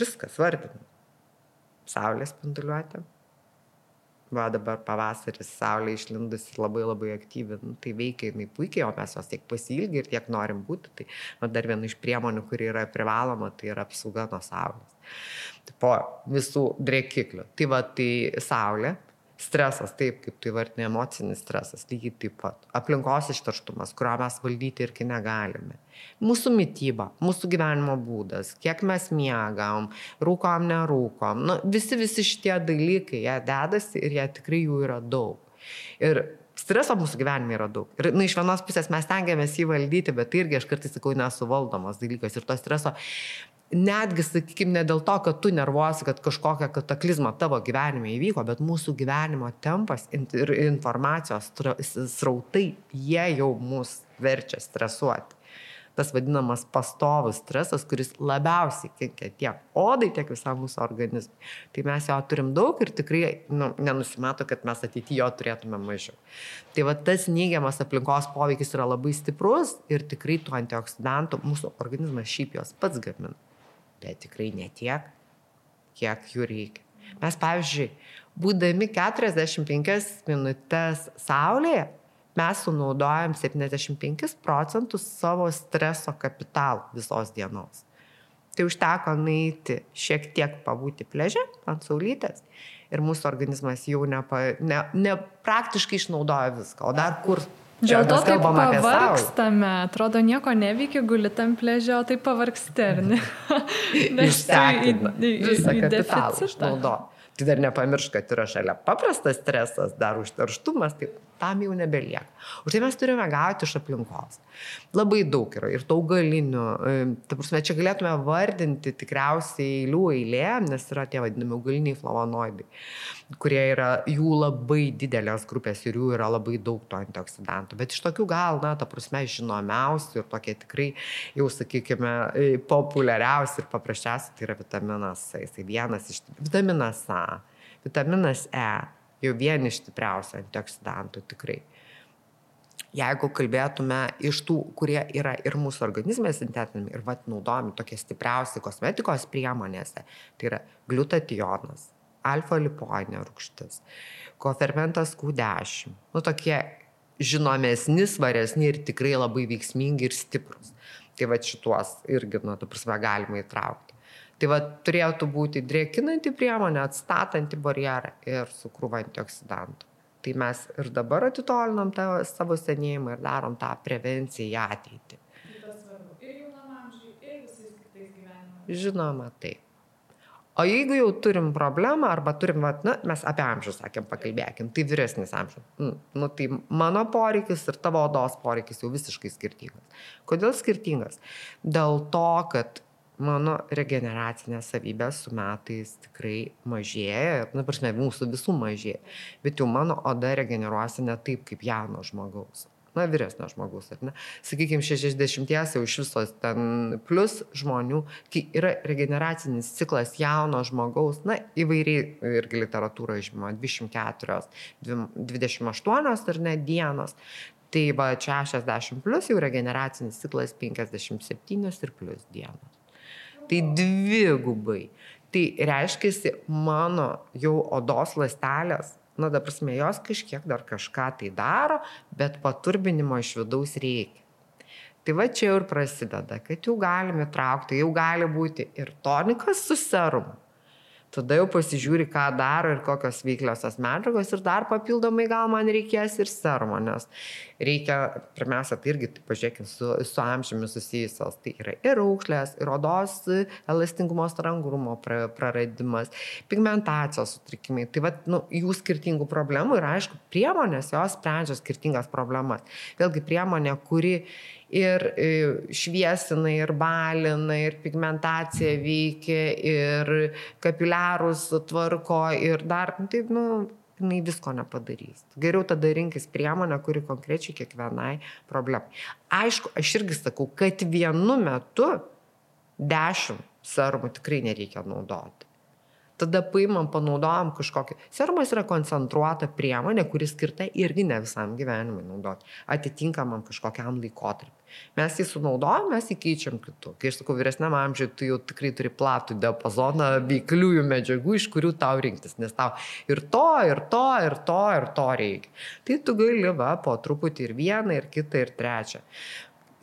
Viskas vardinu. Saulės spinduliuotė va dabar pavasaris, saulė išlindusi labai labai aktyvi, nu, tai veikia jinai puikiai, o mes jos tiek pasilgi ir tiek norim būti. Tai va, dar viena iš priemonių, kuri yra privaloma, tai yra apsauga nuo saulės. Tai po visų drėkiklių. Tai va, tai saulė, Stresas, taip kaip tu įvardinai, emocinis stresas, lygiai taip pat. Aplinkos ištarštumas, kurio mes valdyti irgi negalime. Mūsų mytyba, mūsų gyvenimo būdas, kiek mes miegam, rūkom, nerūkom. Nu, visi, visi šitie dalykai, jie dedasi ir jie tikrai jų yra daug. Ir streso mūsų gyvenime yra daug. Ir nu, iš vienos pusės mes tengiamės jį valdyti, bet tai irgi aš kartais sakau nesuvaldomas dalykas. Ir to streso netgi, sakykime, ne dėl to, kad tu nervuosi, kad kažkokia kataklizma tavo gyvenime įvyko, bet mūsų gyvenimo tempas ir informacijos srautai, jie jau mus verčia stresuoti. Tas vadinamas pastovus stresas, kuris labiausiai kenkia tiek odai, tiek visam mūsų organizmui. Tai mes jo turim daug ir tikrai nu, nenusimato, kad mes ateityje jo turėtume mažiau. Tai va tas neigiamas aplinkos poveikis yra labai stiprus ir tikrai tų antioksidantų mūsų organizmas šiaip jos pats gamina bet tikrai ne tiek, kiek jų reikia. Mes, pavyzdžiui, būdami 45 minutės saulėje, mes sunaudojam 75 procentus savo streso kapitalo visos dienos. Tai užteko nueiti šiek tiek pabūti pležę ant saulytės ir mūsų organizmas jau nepa, ne, ne, praktiškai išnaudoja viską. O dar kur Dėl to taip pavargstame, atrodo, nieko neveikia, guli tam pležė, o taip pavargsti, ar ne? Išsekina. Visą kapitalą išnaudo. Tai dar nepamiršk, kad yra šalia paprastas stresas, dar užterštumas, tai tam jau nebelieka. Už tai mes turime gauti iš aplinkos. Labai daug yra ir augalinių. E, ta prasme, čia galėtume vardinti tikriausiai eilių eilė, nes yra tie vadinami augaliniai flavonoidai, kurie yra jų labai didelės grupės ir jų yra labai daug to antioksidantų. Bet iš tokių gal, na, ta prasme, žinomiausių ir tokie tikrai, jau sakykime, e, populiariausi ir paprasčiausi tai yra vitaminas A. Jisai vienas iš vitaminas A, vitaminas E jau vieni iš stipriausių antioksidantų tikrai. Jeigu kalbėtume iš tų, kurie yra ir mūsų organizme sintetinami ir vat, naudojami tokie stipriausi kosmetikos priemonėse, tai yra gliutationas, alfa lipoinė rūgštis, kofermentas Q10, nu tokie žinomesni, svaresni ir tikrai labai veiksmingi ir stiprus. Tai va šituos irgi, nu, tu prasme, galima įtraukti. Tai va turėtų būti drėkinanti priemonė, atstatanti barjerą ir su krūva antioksidantų. Tai mes ir dabar atitolinam tą savo senėjimą ir darom tą prevenciją į ateitį. Žinoma, taip. O jeigu jau turim problemą, arba turim, vat, na, mes apie amžių sakėm, pakalbėkim, tai vyresnis amžius. Nu, nu, tai mano poreikis ir tavo odos poreikis jau visiškai skirtingas. Kodėl skirtingas? Dėl to, kad mano regeneracinės savybės su metais tikrai mažėja, na, prasme, mūsų visų mažėja, bet jau mano oda regeneruosi ne taip kaip jauno žmogaus na, vyresnio žmogus, ar ne? Sakykime, 60 jau iš visos ten plus žmonių, kai yra regeneracinis ciklas jauno žmogaus, na, įvairiai irgi literatūroje žinoma, 24, 28 ar ne dienos. Tai va 60 plus jau regeneracinis ciklas 57 ir plus dienos. Tai dvigubai. Tai reiškia, mano jau odos lastelės nu, da prasme, jos kažkiek dar kažką tai daro, bet paturbinimo iš vidaus reikia. Tai va čia ir prasideda, kad jau galime traukti, jau gali būti ir tonikas su serumu, tada jau pasižiūri, ką daro ir kokios veikliosios medžiagos ir dar papildomai gal man reikės ir serumo, nes reikia, pirmiausia, tai irgi, tai pažiūrėkime, su, su amžiumi susijusios, tai yra ir aukšlės, ir odos elastingumo strangrumo praradimas, pigmentacijos sutrikimai, tai va, nu, jų skirtingų problemų ir aišku, priemonės jos sprendžia skirtingas problemas. Vėlgi priemonė, kuri ir e, šviesina, ir balina, ir pigmentacija veikia, ir kapiliarus tvarko, ir dar, taip, nu, jinai visko nepadarys. Geriau tada rinkis priemonę, kuri konkrečiai kiekvienai problemai. Aišku, aš irgi sakau, kad vienu metu dešimt serumų tikrai nereikia naudoti tada paimam, panaudojam kažkokį. Serumas yra koncentruota priemonė, kuri skirta irgi ne visam gyvenimui naudoti, atitinkamam kažkokiam laikotarpiu. Mes jį sunaudojam, mes jį keičiam kitų. Kai aš sakau, vyresniam amžiui, tu jau tikrai turi platų diapazoną veikliųjų medžiagų, iš kurių tau rinktis, nes tau ir to, ir to, ir to, ir to reikia. Tai tu gali va po truputį ir vieną, ir kitą, ir trečią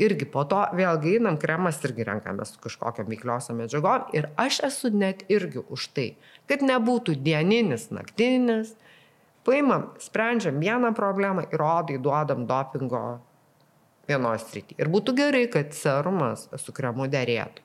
irgi po to vėlgi einam, kremas irgi renkamės su kažkokiam veikliosiam medžiagom ir aš esu net irgi už tai, kad nebūtų dieninis, naktinis, paimam, sprendžiam vieną problemą ir odai duodam dopingo vienos srity. Ir būtų gerai, kad serumas su kremu dėrėtų.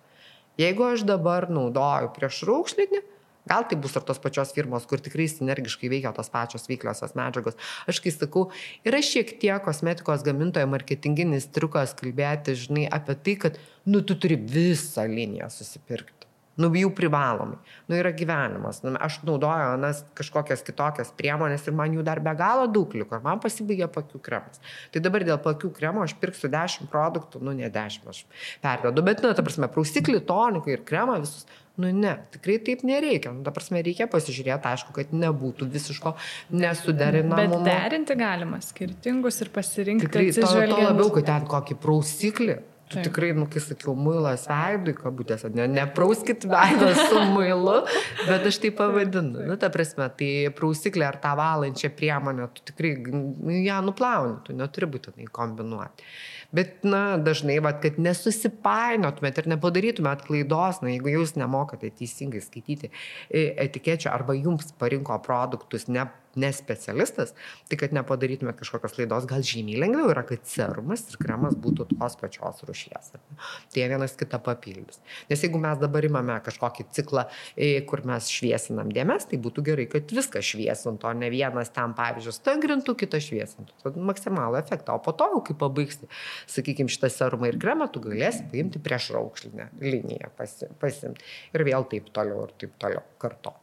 Jeigu aš dabar naudoju prieš raukšlinį, Gal tai bus ir tos pačios firmos, kur tikrai sinergiškai veikia tos pačios veikliosios medžiagos. Aš kai sakau, yra šiek tiek kosmetikos gamintojo marketinginis triukas kalbėti, žinai, apie tai, kad, nu, tu turi visą liniją susipirkti. Nu, jų privalomai. Nu, yra gyvenimas. Nu, aš naudoju nas kažkokias kitokias priemonės ir man jų dar be galo daug liko. Man pasibaigė pakių kremas. Tai dabar dėl pakių kremo aš pirksiu 10 produktų, nu, ne 10 aš pervedu, bet, nu, ta prasme, prausiklį, toniką ir kremą visus Nu ne, tikrai taip nereikia. Nu, ta prasme, reikia pasižiūrėti, aišku, kad nebūtų visiško nesuderinamumo. Bet derinti galima skirtingus ir pasirinkti. Tikrai to, to labiau, kad ten kokį prausiklį. Tu Taip. tikrai, nu, kai sakiau, muilas veidui, kabutėse, ne, neprauskit veidą su muilu, bet aš tai pavadinu. Nu, ta prasme, tai prausiklė ar tą valančią priemonę, tu tikrai nu, ją nuplauni, tu neturi būtinai kombinuoti. Bet, na, dažnai, va, kad nesusipainiotumėt ir nepadarytumėt klaidos, na, jeigu jūs nemokate teisingai skaityti e, etikečių arba jums parinko produktus ne ne specialistas, tai kad nepadarytume kažkokios laidos, gal žymiai lengviau yra, kad serumas ir kremas būtų tos pačios rušies. Tai jie vienas kitą papildys. Nes jeigu mes dabar imame kažkokį ciklą, e, kur mes šviesinam dėmes, tai būtų gerai, kad viską šviesintų, o ne vienas ten, pavyzdžiui, stangrintų, kitas šviesintų. Tad maksimalų efektą. O po to, kai pabaigsi, sakykime, šitą serumą ir kremą, tu galėsi paimti prieš raukšlinę liniją, pasimti. Ir vėl taip toliau ir taip toliau kartoti.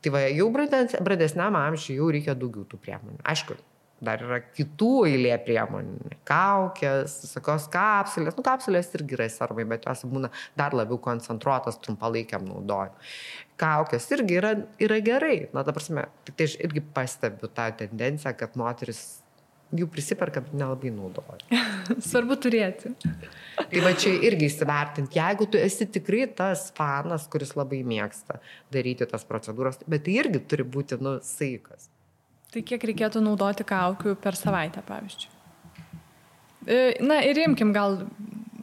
Tai va, jau bradesniam amžiui jau reikia daugiau tų priemonių. Aišku, dar yra kitų eilė priemonių. Kaukės, visokios kapsulės. Nu, kapsulės irgi yra servai, bet jos būna dar labiau koncentruotos trumpalaikiam naudojimui. Kaukės irgi yra, yra gerai. Na, ta prasme, tik tai aš irgi pastebiu tą tendenciją, kad moteris jų prisiperka, bet nelabai naudoja. Svarbu turėti. Tai va čia irgi įsivertinti, jeigu tu esi tikrai tas fanas, kuris labai mėgsta daryti tas procedūras, bet tai irgi turi būti, nu, saikas. Tai kiek reikėtų naudoti kaukių per savaitę, pavyzdžiui? E, na ir imkim gal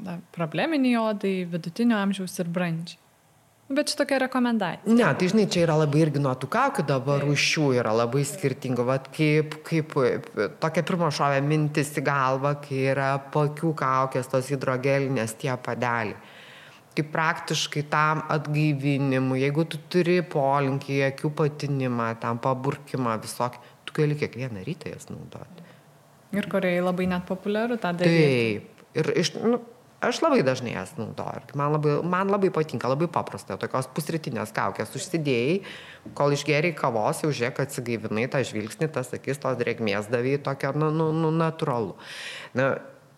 na, probleminį odai, vidutinio amžiaus ir brandžiai. Bet čia tokia rekomendacija. Ne, tai žinai, čia yra labai irgi nuo tų kaukių dabar rūšių yra labai skirtingų. Vat kaip, kaip tokia pirmo šovė mintis į galvą, kai yra pakių kaukės, tos hidrogelinės tie padeliai. Kaip praktiškai tam atgaivinimui, jeigu tu turi polinkį, akių patinimą, tam paburkimą visokį, tu gali kiekvieną rytą jas naudoti. Ir Korejai labai net populiaru tą daryti. Taip. Ir iš, nu, Aš labai dažnai jas naudoju. Man labai, man labai patinka, labai paprasta. Tokios pusrytinės kaukės užsidėjai, kol išgeriai kavos, jau žiūrėk, atsigaivinai tą žvilgsnį, tas akis, tos drėgmės davai, tokia, nu, nu, nu, natūralu. Na,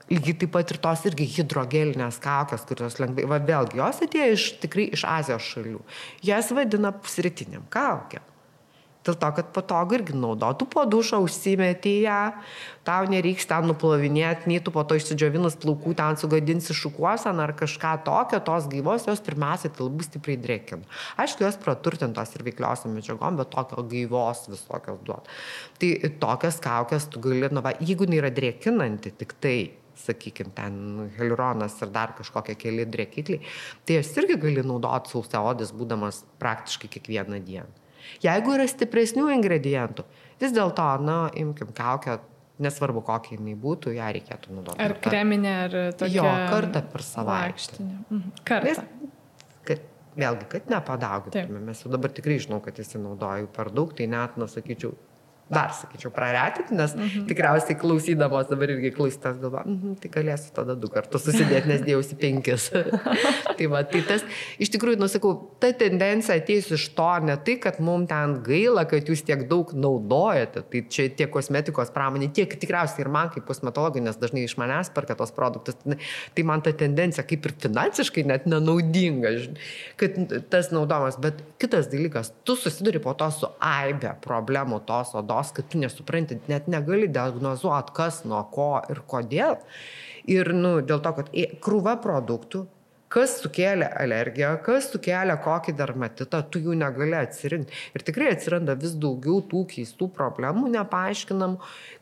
lygiai taip pat ir tos irgi hidrogelinės kaukės, kurios lengvai, va vėlgi, jos atėjo iš tikrai iš Azijos šalių. Jas vadina pusrytiniam kaukėm. Dėl to, kad patogu irgi naudotų po dušą, užsimeti ją, tau nereiks ten nuplovinėti, nei tu po to išsidžiovinus plaukų ten sugadinsi šukuoseną ar kažką tokio, tos gyvos jos pirmiausia tai labai stipriai drėkina. Aišku, jos praturtintos ir veikliosiam medžiagom, bet tokio gyvos visokios duot. Tai tokias kaukės tu gali, nu, va, jeigu jinai yra drėkinanti, tik tai sakykime, ten heliuronas ir dar kažkokie keli drėkikliai, tai jas irgi gali naudoti sausiaodis, būdamas praktiškai kiekvieną dieną. Jeigu yra stipresnių ingredientų, vis dėlto, na, imkim kaukę, nesvarbu kokia jinai būtų, ją reikėtų naudoti. Ar kreminė, ar tokia. Jo, kartą per savaitę. Mhm. Kartą. Nes, kad, vėlgi, kad nepadaugintume. Mes jau dabar tikrai žinau, kad jis naudoju per daug, tai net, na, sakyčiau, dar, sakyčiau, praretinti, nes mhm. tikriausiai klausydamos dabar irgi klausytas galva, mhm, tai galėsiu tada du kartus susidėti, nes dėjausi penkis. tai va, tai tas, iš tikrųjų, nusakau, ta tendencija ateis iš to, ne tai, kad mums ten gaila, kad jūs tiek daug naudojate, tai čia tiek kosmetikos pramonė, tiek tikriausiai ir man kaip kosmetologai, nes dažnai iš manęs perka tos produktus, tai, tai man ta tendencija kaip ir finansiškai net nenaudinga, kad tas naudomas, bet kitas dalykas, tu susiduri po to su aibe problemų tos odos ligos, kad tu nesupranti, net negali diagnozuoti, kas nuo ko ir kodėl. Ir nu, dėl to, kad krūva produktų, kas sukėlė alergiją, kas sukėlė kokį dermatitą, tu jų negali atsirinkti. Ir tikrai atsiranda vis daugiau tų keistų problemų, nepaaiškinam,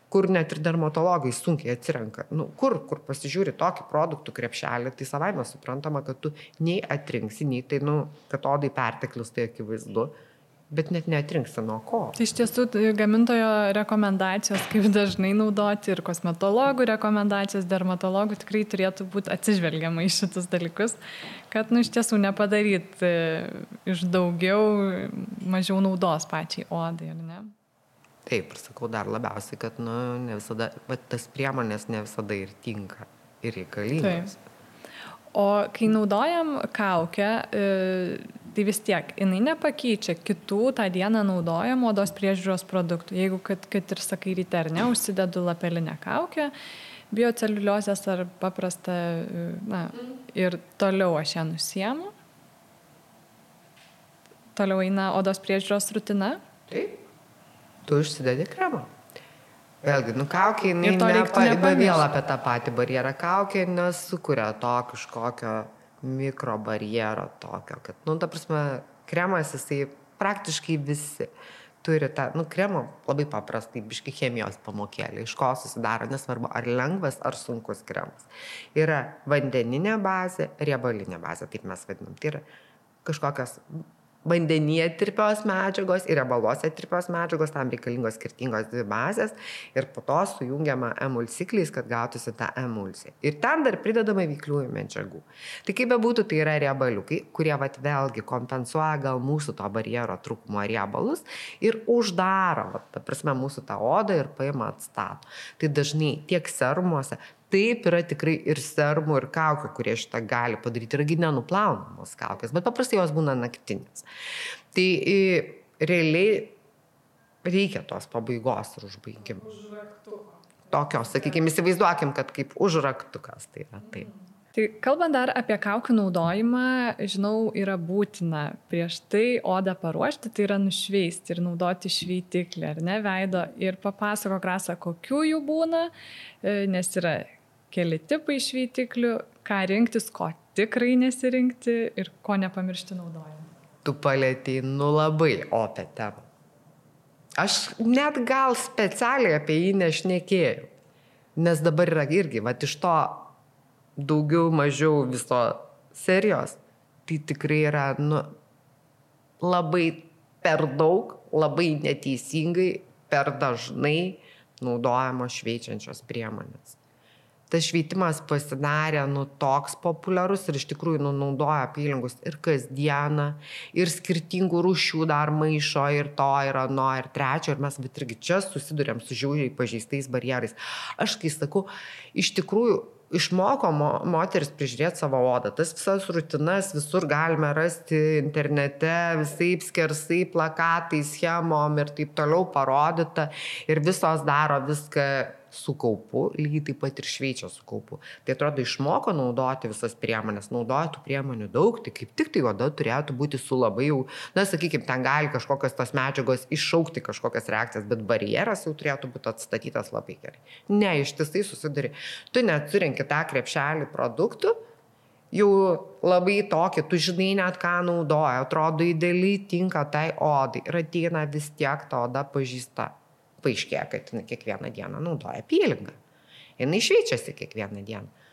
kur net ir dermatologai sunkiai atsirenka. Nu, kur, kur pasižiūri tokį produktų krepšelį, tai savai mes suprantama, kad tu nei atrinksi, nei tai, nu, kad odai perteklius, tai akivaizdu. Mhm bet net neatrinksi nuo ko. Iš tiesų tai gamintojo rekomendacijos, kaip dažnai naudoti ir kosmetologų rekomendacijos, dermatologų tikrai turėtų būti atsižvelgiama į šitus dalykus, kad nu, iš tiesų nepadaryti e, iš daugiau, mažiau naudos pačiai odai, ar ne? Taip, ir sakau dar labiausiai, kad nu, ne visada, bet tas priemonės ne visada ir tinka ir reikalingos. Taip. O kai naudojam kaukę, e, tai vis tiek jinai nepakeičia kitų tą dieną naudojamų odos priežiūros produktų. Jeigu, kad, kad ir sakai ryte ar ne, užsidedu lapelinę kaukę, bioceliuliozės ar paprastą, na, ir toliau aš ją nusiemu. Toliau eina odos priežiūros rutina. Taip. Tu užsidedi kremą. Vėlgi, nu kaukė, jinai vėl apie tą patį barjerą. Kaukė nesukuria to kažkokio mikrobarjero tokio, kad, nu, ta prasme, kremas jisai praktiškai visi turi tą, nu, kremo labai paprastai, biški chemijos pamokėlė, iš ko susidaro, nesvarbu, ar lengvas, ar sunkus kremas. Yra vandeninė bazė, riebalinė bazė, taip mes vadinam. Tai yra kažkokios vandenyje tirpios medžiagos ir riebaluose tirpios medžiagos, tam reikalingos skirtingos dvi bazės ir po to sujungiama emulsikliais, kad gautųsi tą emulsiją. Ir ten dar pridedama veikliųjų medžiagų. Tai kaip bebūtų, tai yra riebaliukai, kurie vat vėlgi kompensuoja gal mūsų to barjero trūkumo riebalus ir uždaro, vat, ta prasme, mūsų tą odą ir paima atstato. Tai dažnai tiek serumuose, Taip yra tikrai ir sermų, ir kaukių, kurie šitą gali padaryti. Irgi nenuplaunamos kaukės, bet paprastai jos būna naktinės. Tai realiai reikia tos pabaigos ir užbaigimo. Tokios, sakykime, įsivaizduokim, kad kaip užraktukas tai yra taip. Tai kalbant dar apie kaukių naudojimą, žinau, yra būtina prieš tai odą paruošti, tai yra nušveisti ir naudoti šveitiklį, ar ne, veido. Ir papasako krasą, kokių jų būna, e, nes yra keli tipai šveitiklių, ką rinktis, ko tikrai nesirinkti ir ko nepamiršti naudojant. Tu palėtėjai nu labai opę temą. Aš net gal specialiai apie jį nešnekėjau. Nes dabar yra irgi, va iš to daugiau mažiau viso serijos, tai tikrai yra, nu, labai per daug, labai neteisingai, per dažnai naudojamos šveičiančios priemonės tas švietimas pasidarė nu toks populiarus ir iš tikrųjų nu naudoja pylingus ir kasdieną ir skirtingų rūšių dar maišo ir to ir ano ir trečio ir mes vat irgi čia susiduriam su žiauriai pažeistais barjerais aš kai sakau iš tikrųjų išmoko mo, moteris prižiūrėti savo odą. Tas visas rutinas visur galime rasti internete, visai skersai, plakatai, schemom ir taip toliau parodyta. Ir visos daro viską su kaupu, lygiai taip pat ir šveičia su kaupu. Tai atrodo, išmoko naudoti visas priemonės, naudoja tų priemonių daug, tai kaip tik tai oda turėtų būti su labai jau, na, sakykime, ten gali kažkokios tos medžiagos iššaukti kažkokias reakcijas, bet barjeras jau turėtų būti atstatytas labai gerai. Ne, ištisai susiduri. Tu net surinki tą krepšelį produktų, jau labai tokį, tu žinai net ką naudoja, atrodo idealiai tinka tai odai ir ateina vis tiek ta oda pažįsta paaiškėja, kad jinai kiekvieną dieną naudoja pylingą. Jinai šveičiasi kiekvieną dieną.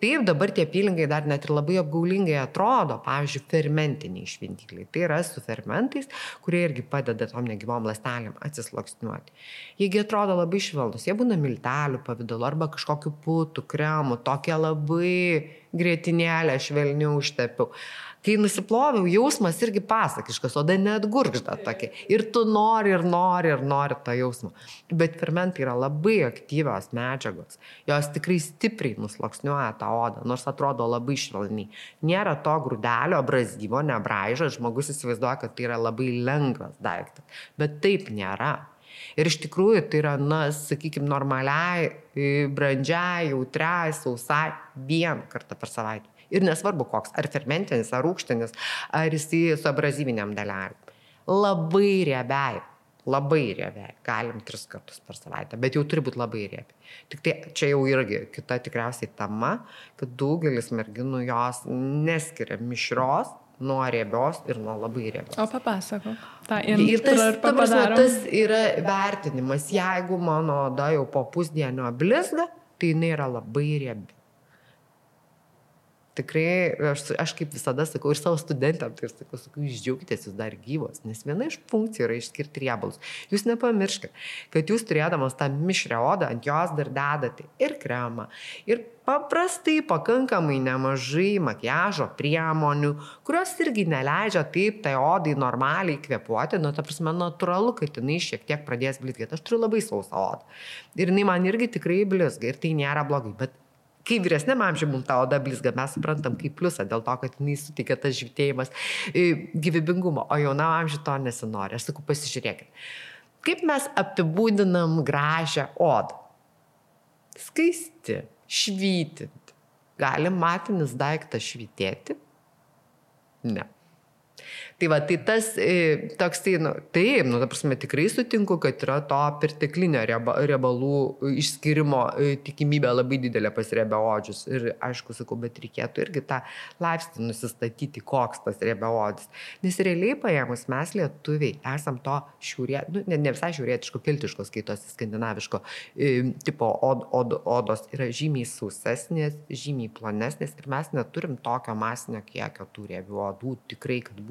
Taip, dabar tie pylingai dar net ir labai apgaulingai atrodo, pavyzdžiui, fermentiniai šventikliai. Tai yra su fermentais, kurie irgi padeda tom negyvom lastelėm atsisloksniuoti. Jiegi atrodo labai švelnus, jie būna miltelių pavydalu arba kažkokiu putų, kremu, tokia labai grėtinėlė švelniau užtepiau. Kai nusiploviau, jausmas irgi pasakiškas, oda net gurgžda tokia. Ir tu nori, ir nori, ir nori tą jausmą. Bet fermentai yra labai aktyvios medžiagos. Jos tikrai stipriai nusloksniuoja tą odą, nors atrodo labai švelniai. Nėra to grūdelio, brazyvo, nebraižo, žmogus įsivaizduoja, kad tai yra labai lengvas daiktas. Bet taip nėra. Ir iš tikrųjų tai yra, na, sakykime, normaliai, brandžiai, jautriai, sausai, vieną kartą per savaitę. Ir nesvarbu koks, ar fermentinis, ar rūkštinis, ar jisai su abrazyviniam dalelėm. Labai riebiai, labai riebiai. Galim tris kartus per savaitę, bet jau turi būti labai riebiai. Tik tai čia jau irgi kita tikriausiai tema, kad daugelis merginų jos neskiria mišros nuo riebios ir nuo labai riebios. O papasako. Ta ir tas, ta prasme, tas yra vertinimas. Jeigu mano oda jau po pusdienio blizga, tai jinai yra labai riebi tikrai, aš, aš kaip visada sakau ir savo studentam, tai sakau, sakau, jūs džiaugitės, jūs dar gyvos, nes viena iš funkcijų yra išskirti riebalus. Jūs nepamirškite, kad jūs turėdamas tą mišrę odą, ant jos dar dedate ir kremą, ir paprastai pakankamai nemažai makiažo priemonių, kurios irgi neleidžia taip tai odai normaliai kvepuoti, nu, ta prasme, natūralu, kad jinai šiek tiek pradės blizgėti. Aš turiu labai sausą odą. Ir jinai man irgi tikrai blizga ir tai nėra blogai, bet kai vyresniam amžiui mums ta oda blizga, mes suprantam kaip pliusą dėl to, kad jinai suteikia tas žvitėjimas e, gyvybingumo, o jaunam amžiui to nesinori. Aš sakau, pasižiūrėkit, kaip mes apibūdinam gražią odą. Skaisti, švytinti. Gali matinis daiktas švytėti? Ne. Tai va, tai tas e, toks, tai, nu, taip, nu, ta prasme, tikrai sutinku, kad yra to perteklinio rieba, riebalų išskirimo e, tikimybė labai didelė pas riebeodžius. Ir aišku, sakau, bet reikėtų irgi tą laipsnį nusistatyti, koks tas riebeodis. Nes realiai paėmus mes lietuviai esam to šiūrė, nu, ne, ne visai šiūrėtiško, kiltiško skaitosi skandinaviško e, tipo od, od, odos yra žymiai sausesnės, žymiai plonesnės ir mes neturim tokio masinio kiekio tų riebių odų tikrai, kad būtų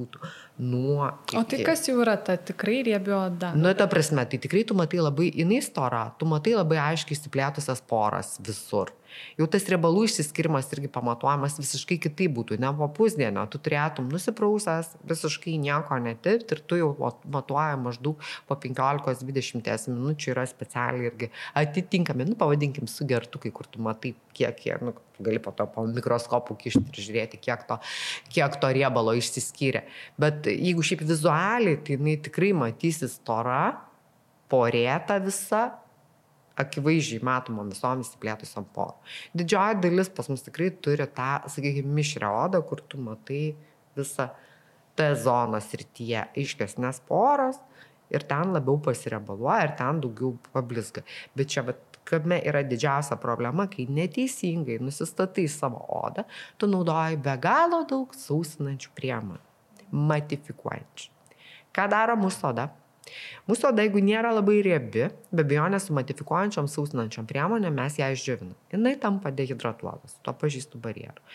nuo. Iki. O tai kas jau yra ta tikrai riebi oda? Nu, ta prasme, tai tikrai tu matai labai, jinai stora, tu matai labai aiškiai įsiplėtusias poras visur. Jau tas riebalų išsiskirimas irgi pamatuojamas visiškai kitaip būtų, ne po pusdienio, tu turėtum nusiprausęs, visiškai nieko netirti ir tu jau matuoja maždaug po 15-20 minučių yra specialiai irgi atitinkami, nu pavadinkim, sugertukai, kur tu matai, kiek, kiek nu, gali po to po mikroskopų kišti ir žiūrėti, kiek to, kiek to riebalo išsiskyrė. Bet jeigu šiaip vizualiai, tai jinai tikrai matysi stora, porėta visa akivaizdžiai matomom visom įsiplėtusiam porom. Didžioji dalis pas mus tikrai turi tą, sakykime, mišrę odą, kur tu matai visą T zonos rytyje aiškesnės poros ir ten labiau pasirebaluoja ir ten daugiau pablizga. Bet čia, vat, kame yra didžiausia problema, kai neteisingai nusistatai savo odą, tu naudoji be galo daug sausinančių priemonių, matifikuojančių. Ką daro mūsų oda? Mūsų oda, jeigu nėra labai riebi, be abejonės su modifikuojančiom sausinančiom priemonėm mes ją išdžiovinam. Jis tampa dehidratuotas, tuo pažįstų barjerų.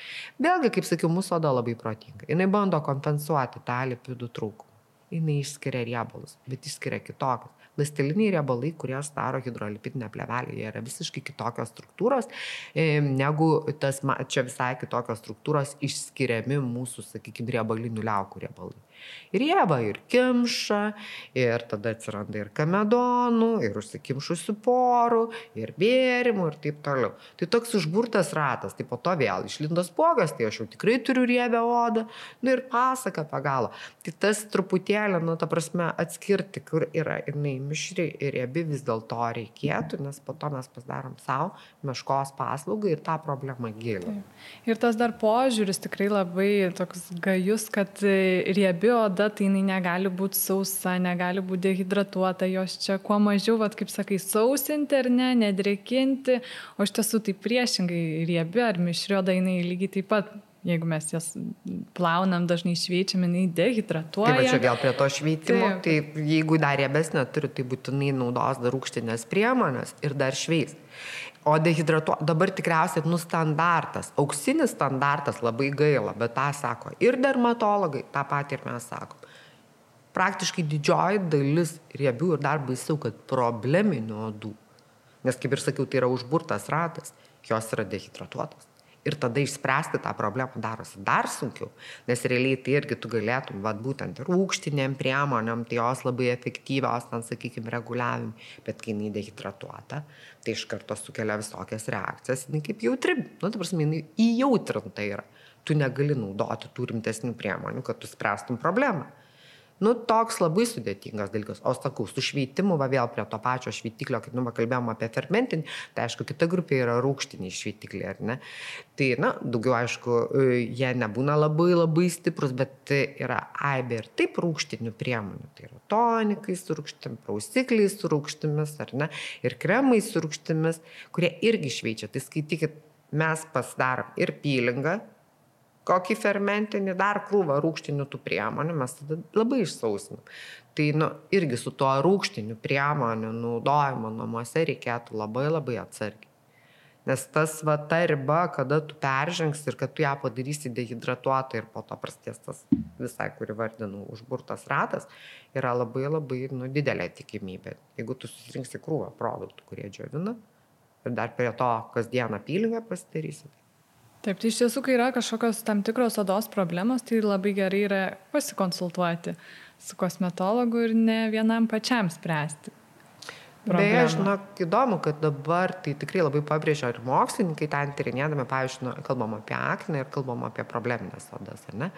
Vėlgi, kaip sakiau, mūsų oda labai protinga. Jis bando kompensuoti tą lipidų trūkumą. Jis išskiria riebalus, bet išskiria kitokius. Lasteliniai riebalai, kurie sudaro hidrolipidinę plevelę, jie yra visiškai kitokios struktūros, negu tas, čia visai kitokios struktūros išskiriami mūsų, sakykime, riebalinių liaukų riebalai. Ir jie va ir kimša, ir tada atsiranda ir kamedonų, ir užsikimšusių porų, ir bėrimų, ir taip toliau. Tai toks užburtas ratas, tai po to vėl išlindos pogas, tai aš jau tikrai turiu riebę odą, nu ir pasaka pagalo. Tai tas truputėlį, nu, ta prasme, atskirti, kur yra jinai mišri ir riebi vis dėlto reikėtų, nes po to mes pasidarom savo meškos paslaugą ir tą problemą gilį. Ir tas dar požiūris tikrai labai toks gajus, kad riebi oda, tai jinai negali būti sausa, negali būti dehidratuota, jos čia kuo mažiau, vat, kaip sakai, sausinti ar ne, nedrėkinti, o iš tiesų tai priešingai riebi ar mišri oda jinai lygiai taip pat jeigu mes jas plaunam, dažnai šveičiam, jinai dehidratuoja. Taip, čia vėl prie to šveitimo, Taip. tai jeigu dar riebesnė turi, tai būtinai naudos dar rūkštinės priemonės ir dar šveis. O dehidratuo, dabar tikriausiai, nu, standartas, auksinis standartas labai gaila, bet tą sako ir dermatologai, tą patį ir mes sakom. Praktiškai didžioji dalis riebių ir dar baisiau, kad probleminių odų, nes kaip ir sakiau, tai yra užburtas ratas, jos yra dehidratuotos ir tada išspręsti tą problemą darosi dar sunkiau, nes realiai tai irgi tu galėtum, vad būtent rūkštiniam priemonėm, tai jos labai efektyvios, ten sakykime, reguliavimui, bet kai jinai dehidratuota, tai iš karto sukelia visokias reakcijas, jinai kaip jautri, nu, ta prasme, jinai įjautrinta yra. Tu negali naudoti tų rimtesnių priemonių, kad tu spręstum problemą. Nu, toks labai sudėtingas dalykas. O sakau, su šveitimu, va vėl prie to pačio šveitiklio, kaip nu, kalbėjom apie fermentinį, tai aišku, kita grupė yra rūkštiniai šveitikliai, ar ne? Tai, na, daugiau, aišku, jie nebūna labai labai stiprus, bet yra aibė ir taip rūkštinių priemonių. Tai yra tonikai su rūkštim, prausikliai su rūkštimis, ar ne? Ir kremai su rūkštimis, kurie irgi šveičia. Tai skaitykit, mes pasidarom ir pylingą, kokį fermentinį, dar krūvą rūkštinių tų priemonių, mes tada labai išsausinam. Tai nu, irgi su tuo rūkštiniu priemonių naudojimu namuose reikėtų labai labai atsargiai. Nes tas va ta riba, kada tu peržengsi ir kad tu ją padarysi dehidratuotą ir po to prasidės tas visai, kurį vardinu, užburtas ratas, yra labai labai nu, didelė tikimybė. Jeigu tu susirinksi krūvą produktų, kurie džiovina ir dar prie to kasdieną pylingą pasidarysi, tai Taip, tai iš tiesų, kai yra kažkokios tam tikros odos problemos, tai labai gerai yra pasikonsultuoti su kosmetologu ir ne vienam pačiam spręsti. Beje, žinok, įdomu, kad dabar tai tikrai labai pabrėžia ir mokslininkai ten tyrinėdami, pavyzdžiui, nu, kalbam apie aknę ir kalbam apie probleminės odas, ar ne?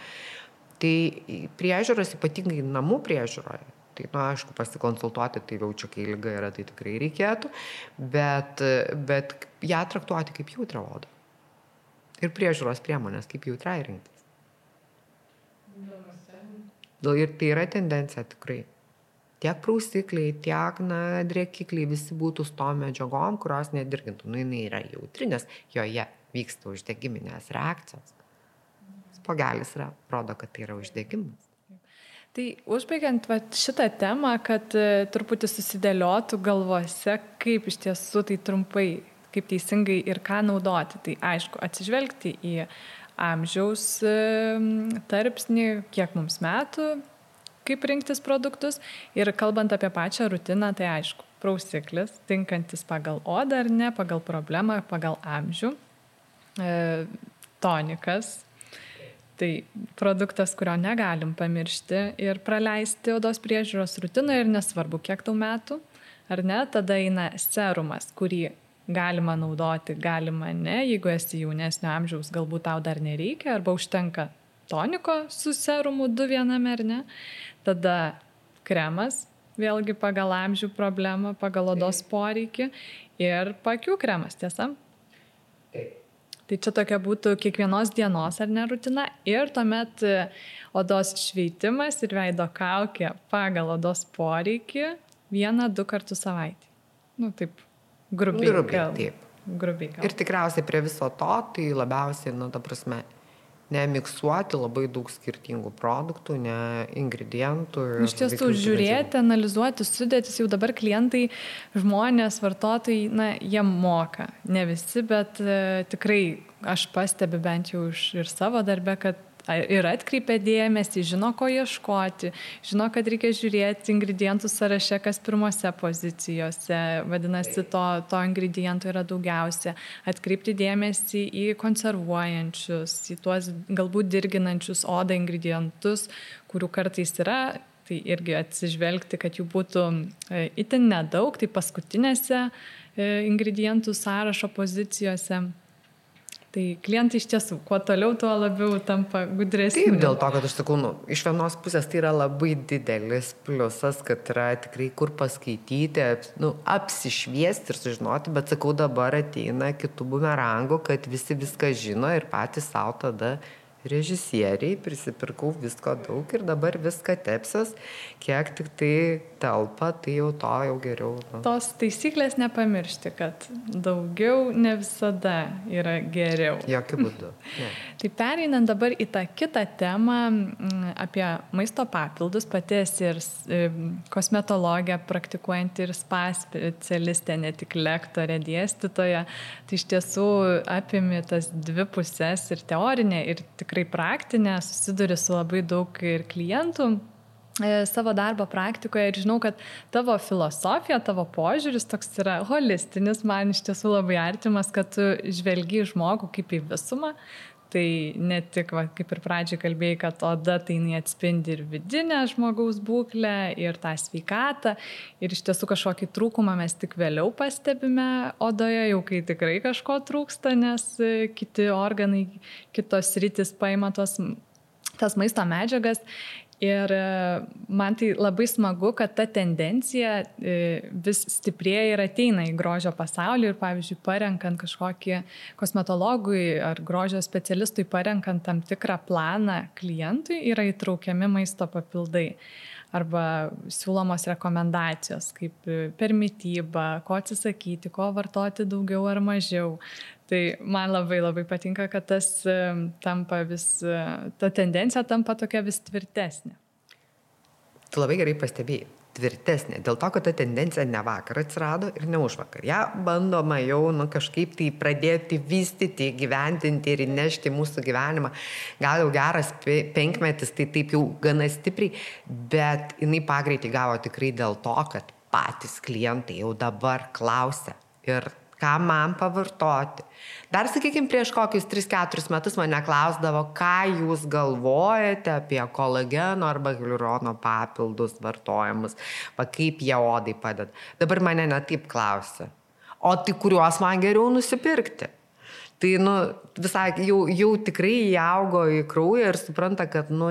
Tai priežiūros ypatingai namų priežiūroje, tai, na, nu, aišku, pasikonsultuoti, tai jau čia, kai lyga yra, tai tikrai reikėtų, bet, bet ją traktuoti kaip jautrą odą ir priežiūros priemonės, kaip jautrai rinktis. Ir tai yra tendencija tikrai. Tiek prausikliai, tiek na, drėkikliai visi būtų su tom medžiagom, kurios nedirgintų. Nu, jinai yra jautri, nes joje vyksta uždegiminės reakcijos. Spogelis yra, rodo, kad tai yra uždegimas. Tai užbaigiant va, šitą temą, kad e, truputį susidėliotų galvose, kaip iš tiesų tai trumpai kaip teisingai ir ką naudoti. Tai aišku, atsižvelgti į amžiaus tarpsnį, kiek mums metų, kaip rinktis produktus. Ir kalbant apie pačią rutiną, tai aišku, prausiklis, tinkantis pagal odą ar ne, pagal problemą, pagal amžių. E, tonikas, Tai produktas, kurio negalim pamiršti ir praleisti odos priežiūros rutiną ir nesvarbu, kiek tau metų, ar ne, tada eina serumas, kurį galima naudoti, galima ne, jeigu esi jaunesnio amžiaus, galbūt tau dar nereikia, arba užtenka toniko su serumu du viename ar ne. Tada kremas, vėlgi pagal amžių problemą, pagal odos poreikį ir pakių kremas, tiesa? Taip. Tai čia tokia būtų kiekvienos dienos ar ne rutina ir tuomet e, odos šveitimas ir veido kaukė pagal odos poreikį vieną, du kartus savaitį. Nu, taip, Grubiai. Grubiai, taip. Grubiai. Gal. Ir tikriausiai prie viso to, tai labiausiai, nu, ta prasme, nemiksuoti labai daug skirtingų produktų, ne ingredientų. Iš tiesų, žiūrėti, analizuoti sudėtis, jau dabar klientai, žmonės, vartotojai, na, jie moka. Ne visi, bet e, tikrai aš pastebiu bent jau iš ir savo darbę, kad ir atkreipia dėmesį, žino, ko ieškoti, žino, kad reikia žiūrėti ingredientų sąraše, kas pirmose pozicijose, vadinasi, to, to ingredientų yra daugiausia, atkreipti dėmesį į konservuojančius, į tuos galbūt dirginančius odą ingredientus, kurių kartais yra tai irgi atsižvelgti, kad jų būtų e, itin nedaug, tai paskutinėse e, ingredientų sąrašo pozicijose. Tai klientai iš tiesų, kuo toliau, tuo labiau tampa gudresni. Taip, dėl to, kad aš sakau, nu, iš vienos pusės tai yra labai didelis pliusas, kad yra tikrai kur paskaityti, nu, apsišviesti ir sužinoti, bet sakau, dabar ateina kitų bumerangų, kad visi viską žino ir patys savo tada režisieriai, prisipirkau visko daug ir dabar viską tepsios, kiek tik tai telpa, tai jau to jau geriau. Nu. Tos taisyklės nepamiršti, kad daugiau ne visada yra geriau. Jokių būdų. Ne. tai pereinant dabar į tą kitą temą apie maisto papildus, pati esi ir kosmetologija, praktikuojanti ir spa specialistė, ne tik lektorė, dėstytoja, tai iš tiesų apimi tas dvi pusės ir teorinė, ir tikrai praktinė, susiduri su labai daug ir klientų E, savo darbo praktikoje ir žinau, kad tavo filosofija, tavo požiūris toks yra holistinis, man iš tiesų labai artimas, kad tu žvelgi žmogų kaip į visumą. Tai ne tik, va, kaip ir pradžiai kalbėjai, kad oda tai neatspindi ir vidinę žmogaus būklę, ir tą sveikatą. Ir iš tiesų kažkokį trūkumą mes tik vėliau pastebime odoje, jau kai tikrai kažko trūksta, nes e, kiti organai, kitos rytis paima tos tas maisto medžiagas Ir e, man tai labai smagu, kad ta tendencija e, vis stiprėja ir ateina į grožio pasaulį ir, pavyzdžiui, parenkant kažkokį kosmetologui ar grožio specialistui, parenkant tam tikrą planą klientui, yra įtraukiami maisto papildai arba siūlomos rekomendacijos, kaip per mytybą, ko atsisakyti, ko vartoti daugiau ar mažiau. Tai man labai labai patinka, kad tas tampa vis, ta tendencija tampa tokia vis tvirtesnė. Tu labai gerai pastebėjai tvirtesnė. Dėl to, kad ta tendencija ne vakar atsirado ir ne už vakar. Ja bandoma jau nu, kažkaip tai pradėti vystyti, gyventinti ir įnešti mūsų gyvenimą. Gal jau geras penkmetis, tai taip jau gana stipriai, bet jinai pagreitį gavo tikrai dėl to, kad patys klientai jau dabar klausia. Ir ką man pavartoti. Dar, sakykime, prieš kokius 3-4 metus mane klausdavo, ką jūs galvojate apie kolageno arba hialurono papildus vartojimus, va kaip jie odai padeda. Dabar mane netaip klausia. O tai kuriuos man geriau nusipirkti? Tai, nu, visai jau, jau tikrai įaugo į kraują ir supranta, kad, nu,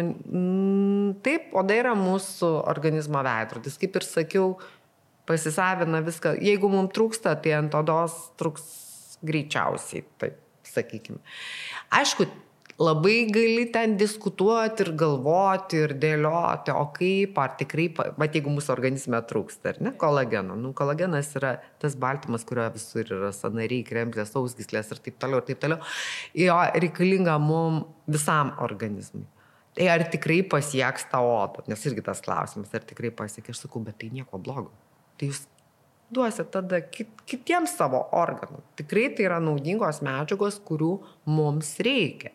taip, oda yra mūsų organizmo veidrodis. Kaip ir sakiau, pasisavina viską. Jeigu mums trūksta, tai ant odos trūks greičiausiai, taip sakykime. Aišku, labai gali ten diskutuoti ir galvoti ir dėlioti, o kaip, ar tikrai, bet jeigu mūsų organizme trūksta, ar ne, kolageno. Nu, kolagenas yra tas baltymas, kurio visur yra sanariai, kremplės, sausgyslės ir taip toliau, ir taip toliau. Jo reikalinga mums visam organizmui. Tai ar tikrai pasieks tą odą, nes irgi tas klausimas, ar tikrai pasieks, aš sakau, bet tai nieko blogo tai jūs duosit tada kit, kitiems savo organų. Tikrai tai yra naudingos medžiagos, kurių mums reikia.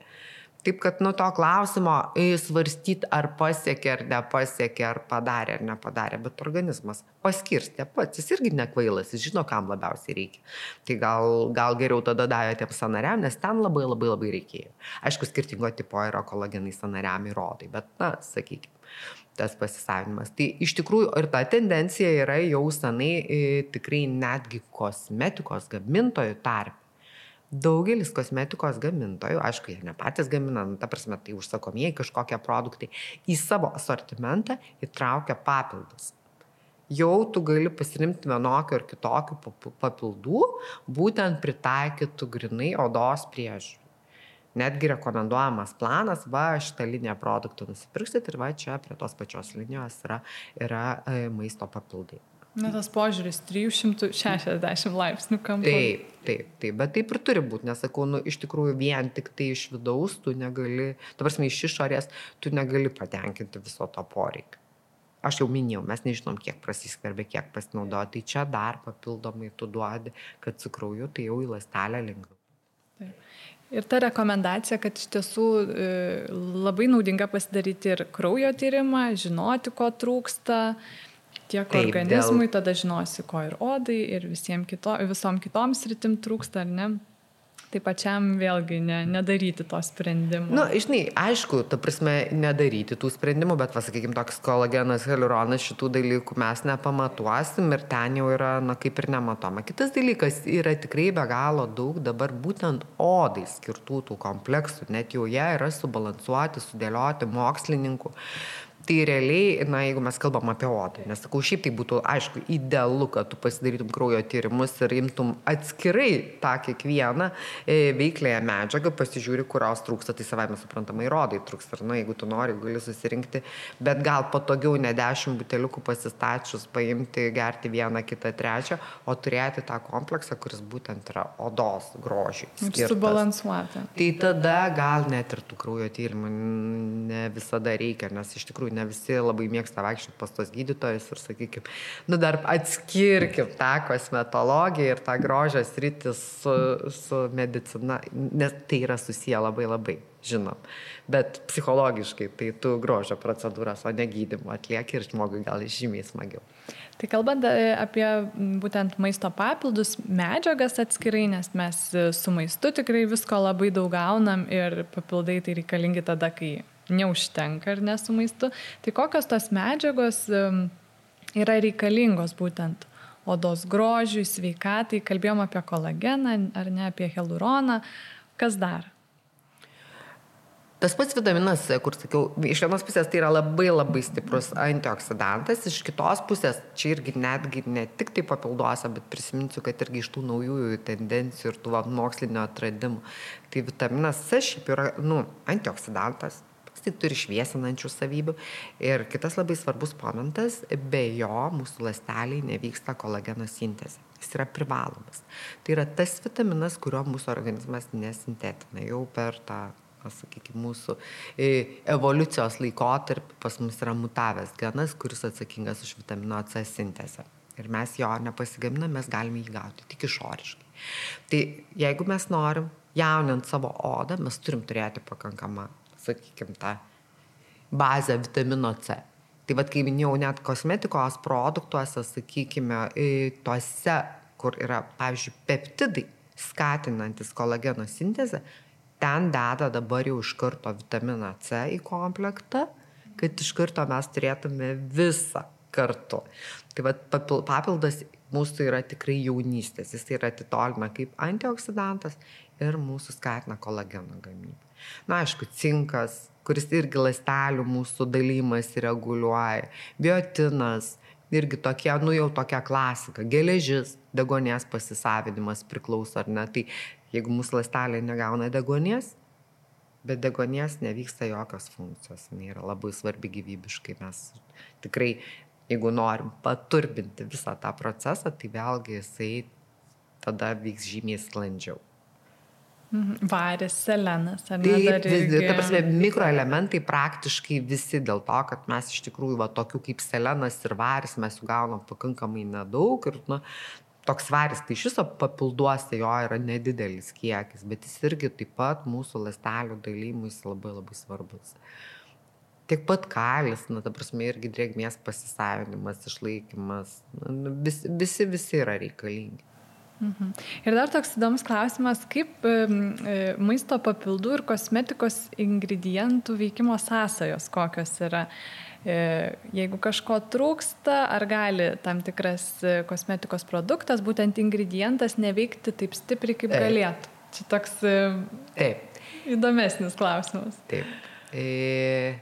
Taip kad nuo to klausimo svarstyti, ar pasiekė ar nepasiekė, ar padarė ar nepadarė, bet organizmas paskirstė pats, jis irgi nekvailas, jis žino, kam labiausiai reikia. Tai gal, gal geriau tada davė tiem sanariam, nes ten labai labai labai reikėjo. Aišku, skirtingo tipo yra kolagenai sanariam ir odai, bet, na, sakykime tas pasisavinimas. Tai iš tikrųjų ir ta tendencija yra jau senai e, tikrai netgi kosmetikos gamintojų tarp. Daugelis kosmetikos gamintojų, aišku, jie ne patys gamina, nu, ta prasme, tai užsakomieji kažkokie produktai, į savo asortimentą įtraukia papildus. Jau tu gali pasirinkti vienokių ar kitokių papildų, būtent pritaikytų grinai odos priežiūrų netgi rekomenduojamas planas, va, šitą liniją produktų nusipirksit ir va, čia prie tos pačios linijos yra, yra e, maisto papildai. Na, tas požiūris 360 laipsnių kampu. Taip, taip, taip, bet taip ir turi būti, nes sakau, nu, iš tikrųjų vien tik tai iš vidaus tu negali, tu prasme, iš išorės tu negali patenkinti viso to poreikio. Aš jau minėjau, mes nežinom, kiek prasiskverbė, kiek pasinaudoja, tai čia dar papildomai tu duodi, kad su krauju tai jau į lastelę lengviau. Ir ta rekomendacija, kad iš tiesų e, labai naudinga pasidaryti ir kraujo tyrimą, žinoti, ko trūksta, tiek Taip, organizmui, dėl... tada žinosi, ko ir odai, ir kito, visom kitom sritim trūksta, ar ne? Tai pačiam vėlgi ne, nedaryti to sprendimo. Na, nu, žinai, aišku, ta prasme, nedaryti tų sprendimų, bet, pasakykime, toks kolagenas, hialuronas, šitų dalykų mes nepamatuosim ir ten jau yra, na, kaip ir nematoma. Kitas dalykas yra tikrai be galo daug dabar būtent odai skirtų tų kompleksų, net jau jie yra subalansuoti, sudėlioti mokslininkų. Tai realiai, na, jeigu mes kalbam apie odą, nes sakau, šiaip tai būtų, aišku, idealu, kad tu pasidarytum kraujo tyrimus ir imtum atskirai tą kiekvieną e, veiklėje medžiagą, pasižiūri, kurios trūksta, tai savai mes suprantamai rodai trūksta. Ir, na, jeigu tu nori, gali susirinkti, bet gal patogiau ne dešimt buteliukų pasistačius, paimti, gerti vieną, kitą, trečią, o turėti tą kompleksą, kuris būtent yra odos grožiai. Subalansuoti. Tai tada gal net ir tų kraujo tyrimų ne visada reikia, nes iš tikrųjų ne visi labai mėgsta vaikščioti pas tos gydytojus ir sakykim, nu dar atskirkim tą kosmetologiją ir tą grožę sritį su, su medicina, nes tai yra susiję labai labai, žinom. Bet psichologiškai tai tu grožio procedūras, o ne gydimo atlieki ir žmogui gal žymiai smagiau. Tai kalbant e, apie būtent maisto papildus, medžiagas atskirai, nes mes su maistu tikrai visko labai daug gaunam ir papildai tai reikalingi tada, kai neužtenka ar ne su maistu. Tai kokios tos medžiagos yra reikalingos būtent odos grožiui, sveikatai, kalbėjom apie kolageną ar ne apie hialuroną, kas dar? Tas pats vitaminas, kur sakiau, iš vienos pusės tai yra labai labai stiprus antioksidantas, iš kitos pusės čia irgi netgi ne tik tai papilduose, bet prisiminsiu, kad irgi iš tų naujųjų tendencijų ir tų mokslinio atradimų. Tai vitaminas C šiaip yra, nu, antioksidantas, jisai turi šviesinančių savybių. Ir kitas labai svarbus momentas, be jo mūsų ląsteliai nevyksta kolageno sintezė. Jis yra privalomas. Tai yra tas vitaminas, kurio mūsų organizmas nesintetina jau per tą sakykime, mūsų e, evoliucijos laikotarpį pas mus yra mutavęs genas, kuris atsakingas už vitamino C sintezę. Ir mes jo nepasigaminam, mes galime jį gauti tik išoriškai. Tai jeigu mes norim jauninti savo odą, mes turim turėti pakankamą sakykime, tą bazę vitamino C. Tai vad, kaip minėjau, net kosmetikos produktuose, sakykime, tuose, kur yra, pavyzdžiui, peptidai skatinantis kolageno sintezę, ten deda dabar jau iš karto vitaminą C į komplektą, kad iš karto mes turėtume visą kartu. Tai vad, papildas mūsų yra tikrai jaunystės, jis yra atitolina kaip antioksidantas ir mūsų skatina kolageno gamybą. Na, aišku, cinkas, kuris irgi lastelių mūsų dalymas reguliuoja, biotinas, irgi tokie, nu jau tokia klasika, geležis, degonės pasisavinimas priklauso ar ne. Tai jeigu mūsų lastelė negauna degonės, bet degonės nevyksta jokios funkcijos, jinai yra labai svarbi gyvybiškai, mes tikrai, jeigu norim paturbinti visą tą procesą, tai vėlgi jisai tada vyks žymiai sklandžiau. Mhm. Varis, selenas, ar ne? Taip, irgi... ta prasme, mikroelementai praktiškai visi dėl to, kad mes iš tikrųjų, va, tokių kaip selenas ir varis, mes jų gaunam pakankamai nedaug ir, nu, toks varis, tai iš viso papilduose jo yra nedidelis kiekis, bet jis irgi taip pat mūsų lastelių dalymus labai labai svarbus. Tiek pat kalis, na, ta prasme, irgi drėgmės pasisavinimas, išlaikymas, nu, visi, visi, visi yra reikalingi. Mhm. Ir dar toks įdomus klausimas, kaip e, maisto papildų ir kosmetikos ingredientų veikimo sąsajos kokios yra. E, jeigu kažko trūksta, ar gali tam tikras e, kosmetikos produktas, būtent ingredientas, neveikti taip stipriai, kaip Taip. galėtų? Čia toks Taip. įdomesnis klausimas. Taip. E,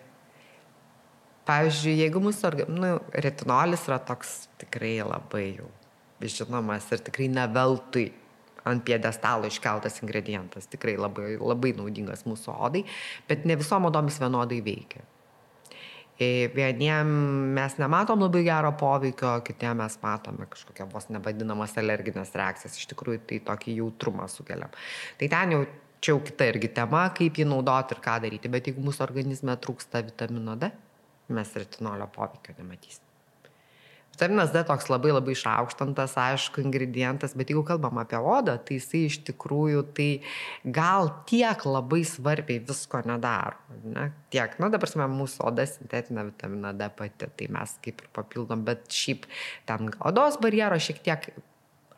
pavyzdžiui, jeigu mūsų nu, retinolis yra toks tikrai labai jau žinomas ir tikrai ne veltui ant piedestalo iškeltas ingredientas. Tikrai labai, labai naudingas mūsų odai, bet ne visom odomis vienodai veikia. Vieniem mes nematom labai gero poveikio, kitiem mes matome kažkokią vos nevadinamas alerginės reakcijas, iš tikrųjų tai tokį jautrumą sukeliam. Tai ten jau čia jau kita irgi tema, kaip jį naudoti ir ką daryti, bet jeigu mūsų organizme trūksta vitamino D, mes retinolio poveikio nematysime. Vitaminas D toks labai labai išaukštantas, aišku, ingredientas, bet jeigu kalbam apie odą, tai jisai iš tikrųjų tai gal tiek labai svarbiai visko nedaro. Ne? Tiek, na dabar mes mūsų oda sintetina vitaminą D pati, tai mes kaip ir papildom, bet šiaip ten odos barjero šiek tiek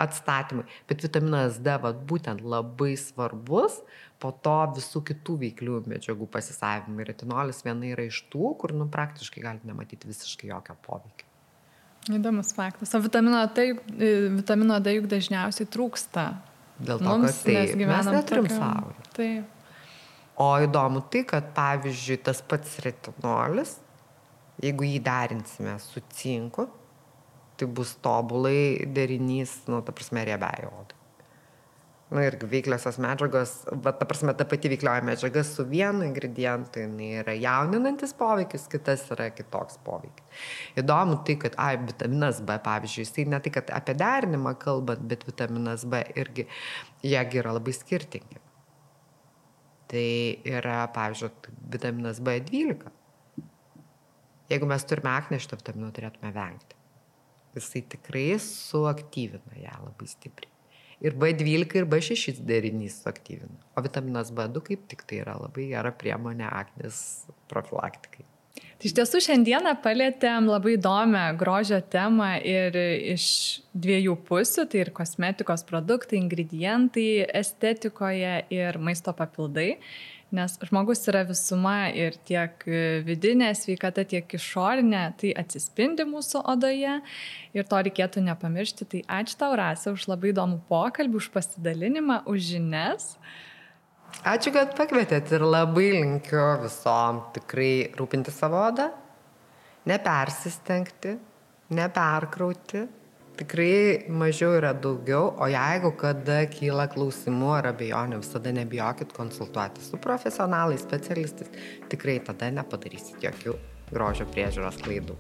atstatymui. Bet vitaminas D vat, būtent labai svarbus po to visų kitų veiklių medžiagų pasisavimui. Retinolis viena yra iš tų, kur nu, praktiškai galite nematyti visiškai jokio poveikio. Įdomus faktas. O vitamino, tai, vitamino D juk dažniausiai trūksta. Dėl to, Mums, kad tai, mes neturim saulės. Taip. O įdomu tai, kad pavyzdžiui tas pats retinolis, jeigu jį derinsime su cinku, tai bus tobulai derinys, nu, ta prasme, riebiai odai nu irgi veikliosios medžiagos, bet ta prasme ta pati veiklioja medžiaga su vienu ingredientu, jinai yra jauninantis poveikis, kitas yra kitoks poveikis. Įdomu tai, kad, ai, vitaminas B, pavyzdžiui, jisai ne tai, kad apie derinimą kalbant, bet vitaminas B irgi, jiegi yra labai skirtingi. Tai yra, pavyzdžiui, vitaminas B12. Jeigu mes turime aknę, šitą vitaminą turėtume vengti. Jisai tikrai suaktyvina ją labai stipriai ir B12 ir B6 derinys suaktyvina. O vitaminas B2 kaip tik tai yra labai gera priemonė aknės profilaktikai. Tai iš tiesų šiandieną palėtėm labai įdomią grožio temą ir iš dviejų pusių, tai ir kosmetikos produktai, ingredientai estetikoje ir maisto papildai. Nes žmogus yra visuma ir tiek vidinė sveikata, tiek išorinė, tai atsispindi mūsų odoje ir to reikėtų nepamiršti. Tai ačiū tau, Rasa, už labai įdomų pokalbį, už pasidalinimą, už žinias. Ačiū, kad pakvietėt ir labai linkiu visom tikrai rūpinti savo odą, nepersistengti, neperkrauti tikrai mažiau yra daugiau, o jeigu kada kyla klausimų ar abejonių, visada nebijokit konsultuoti su profesionalais, specialistais, tikrai tada nepadarysit jokių grožio priežiūros klaidų.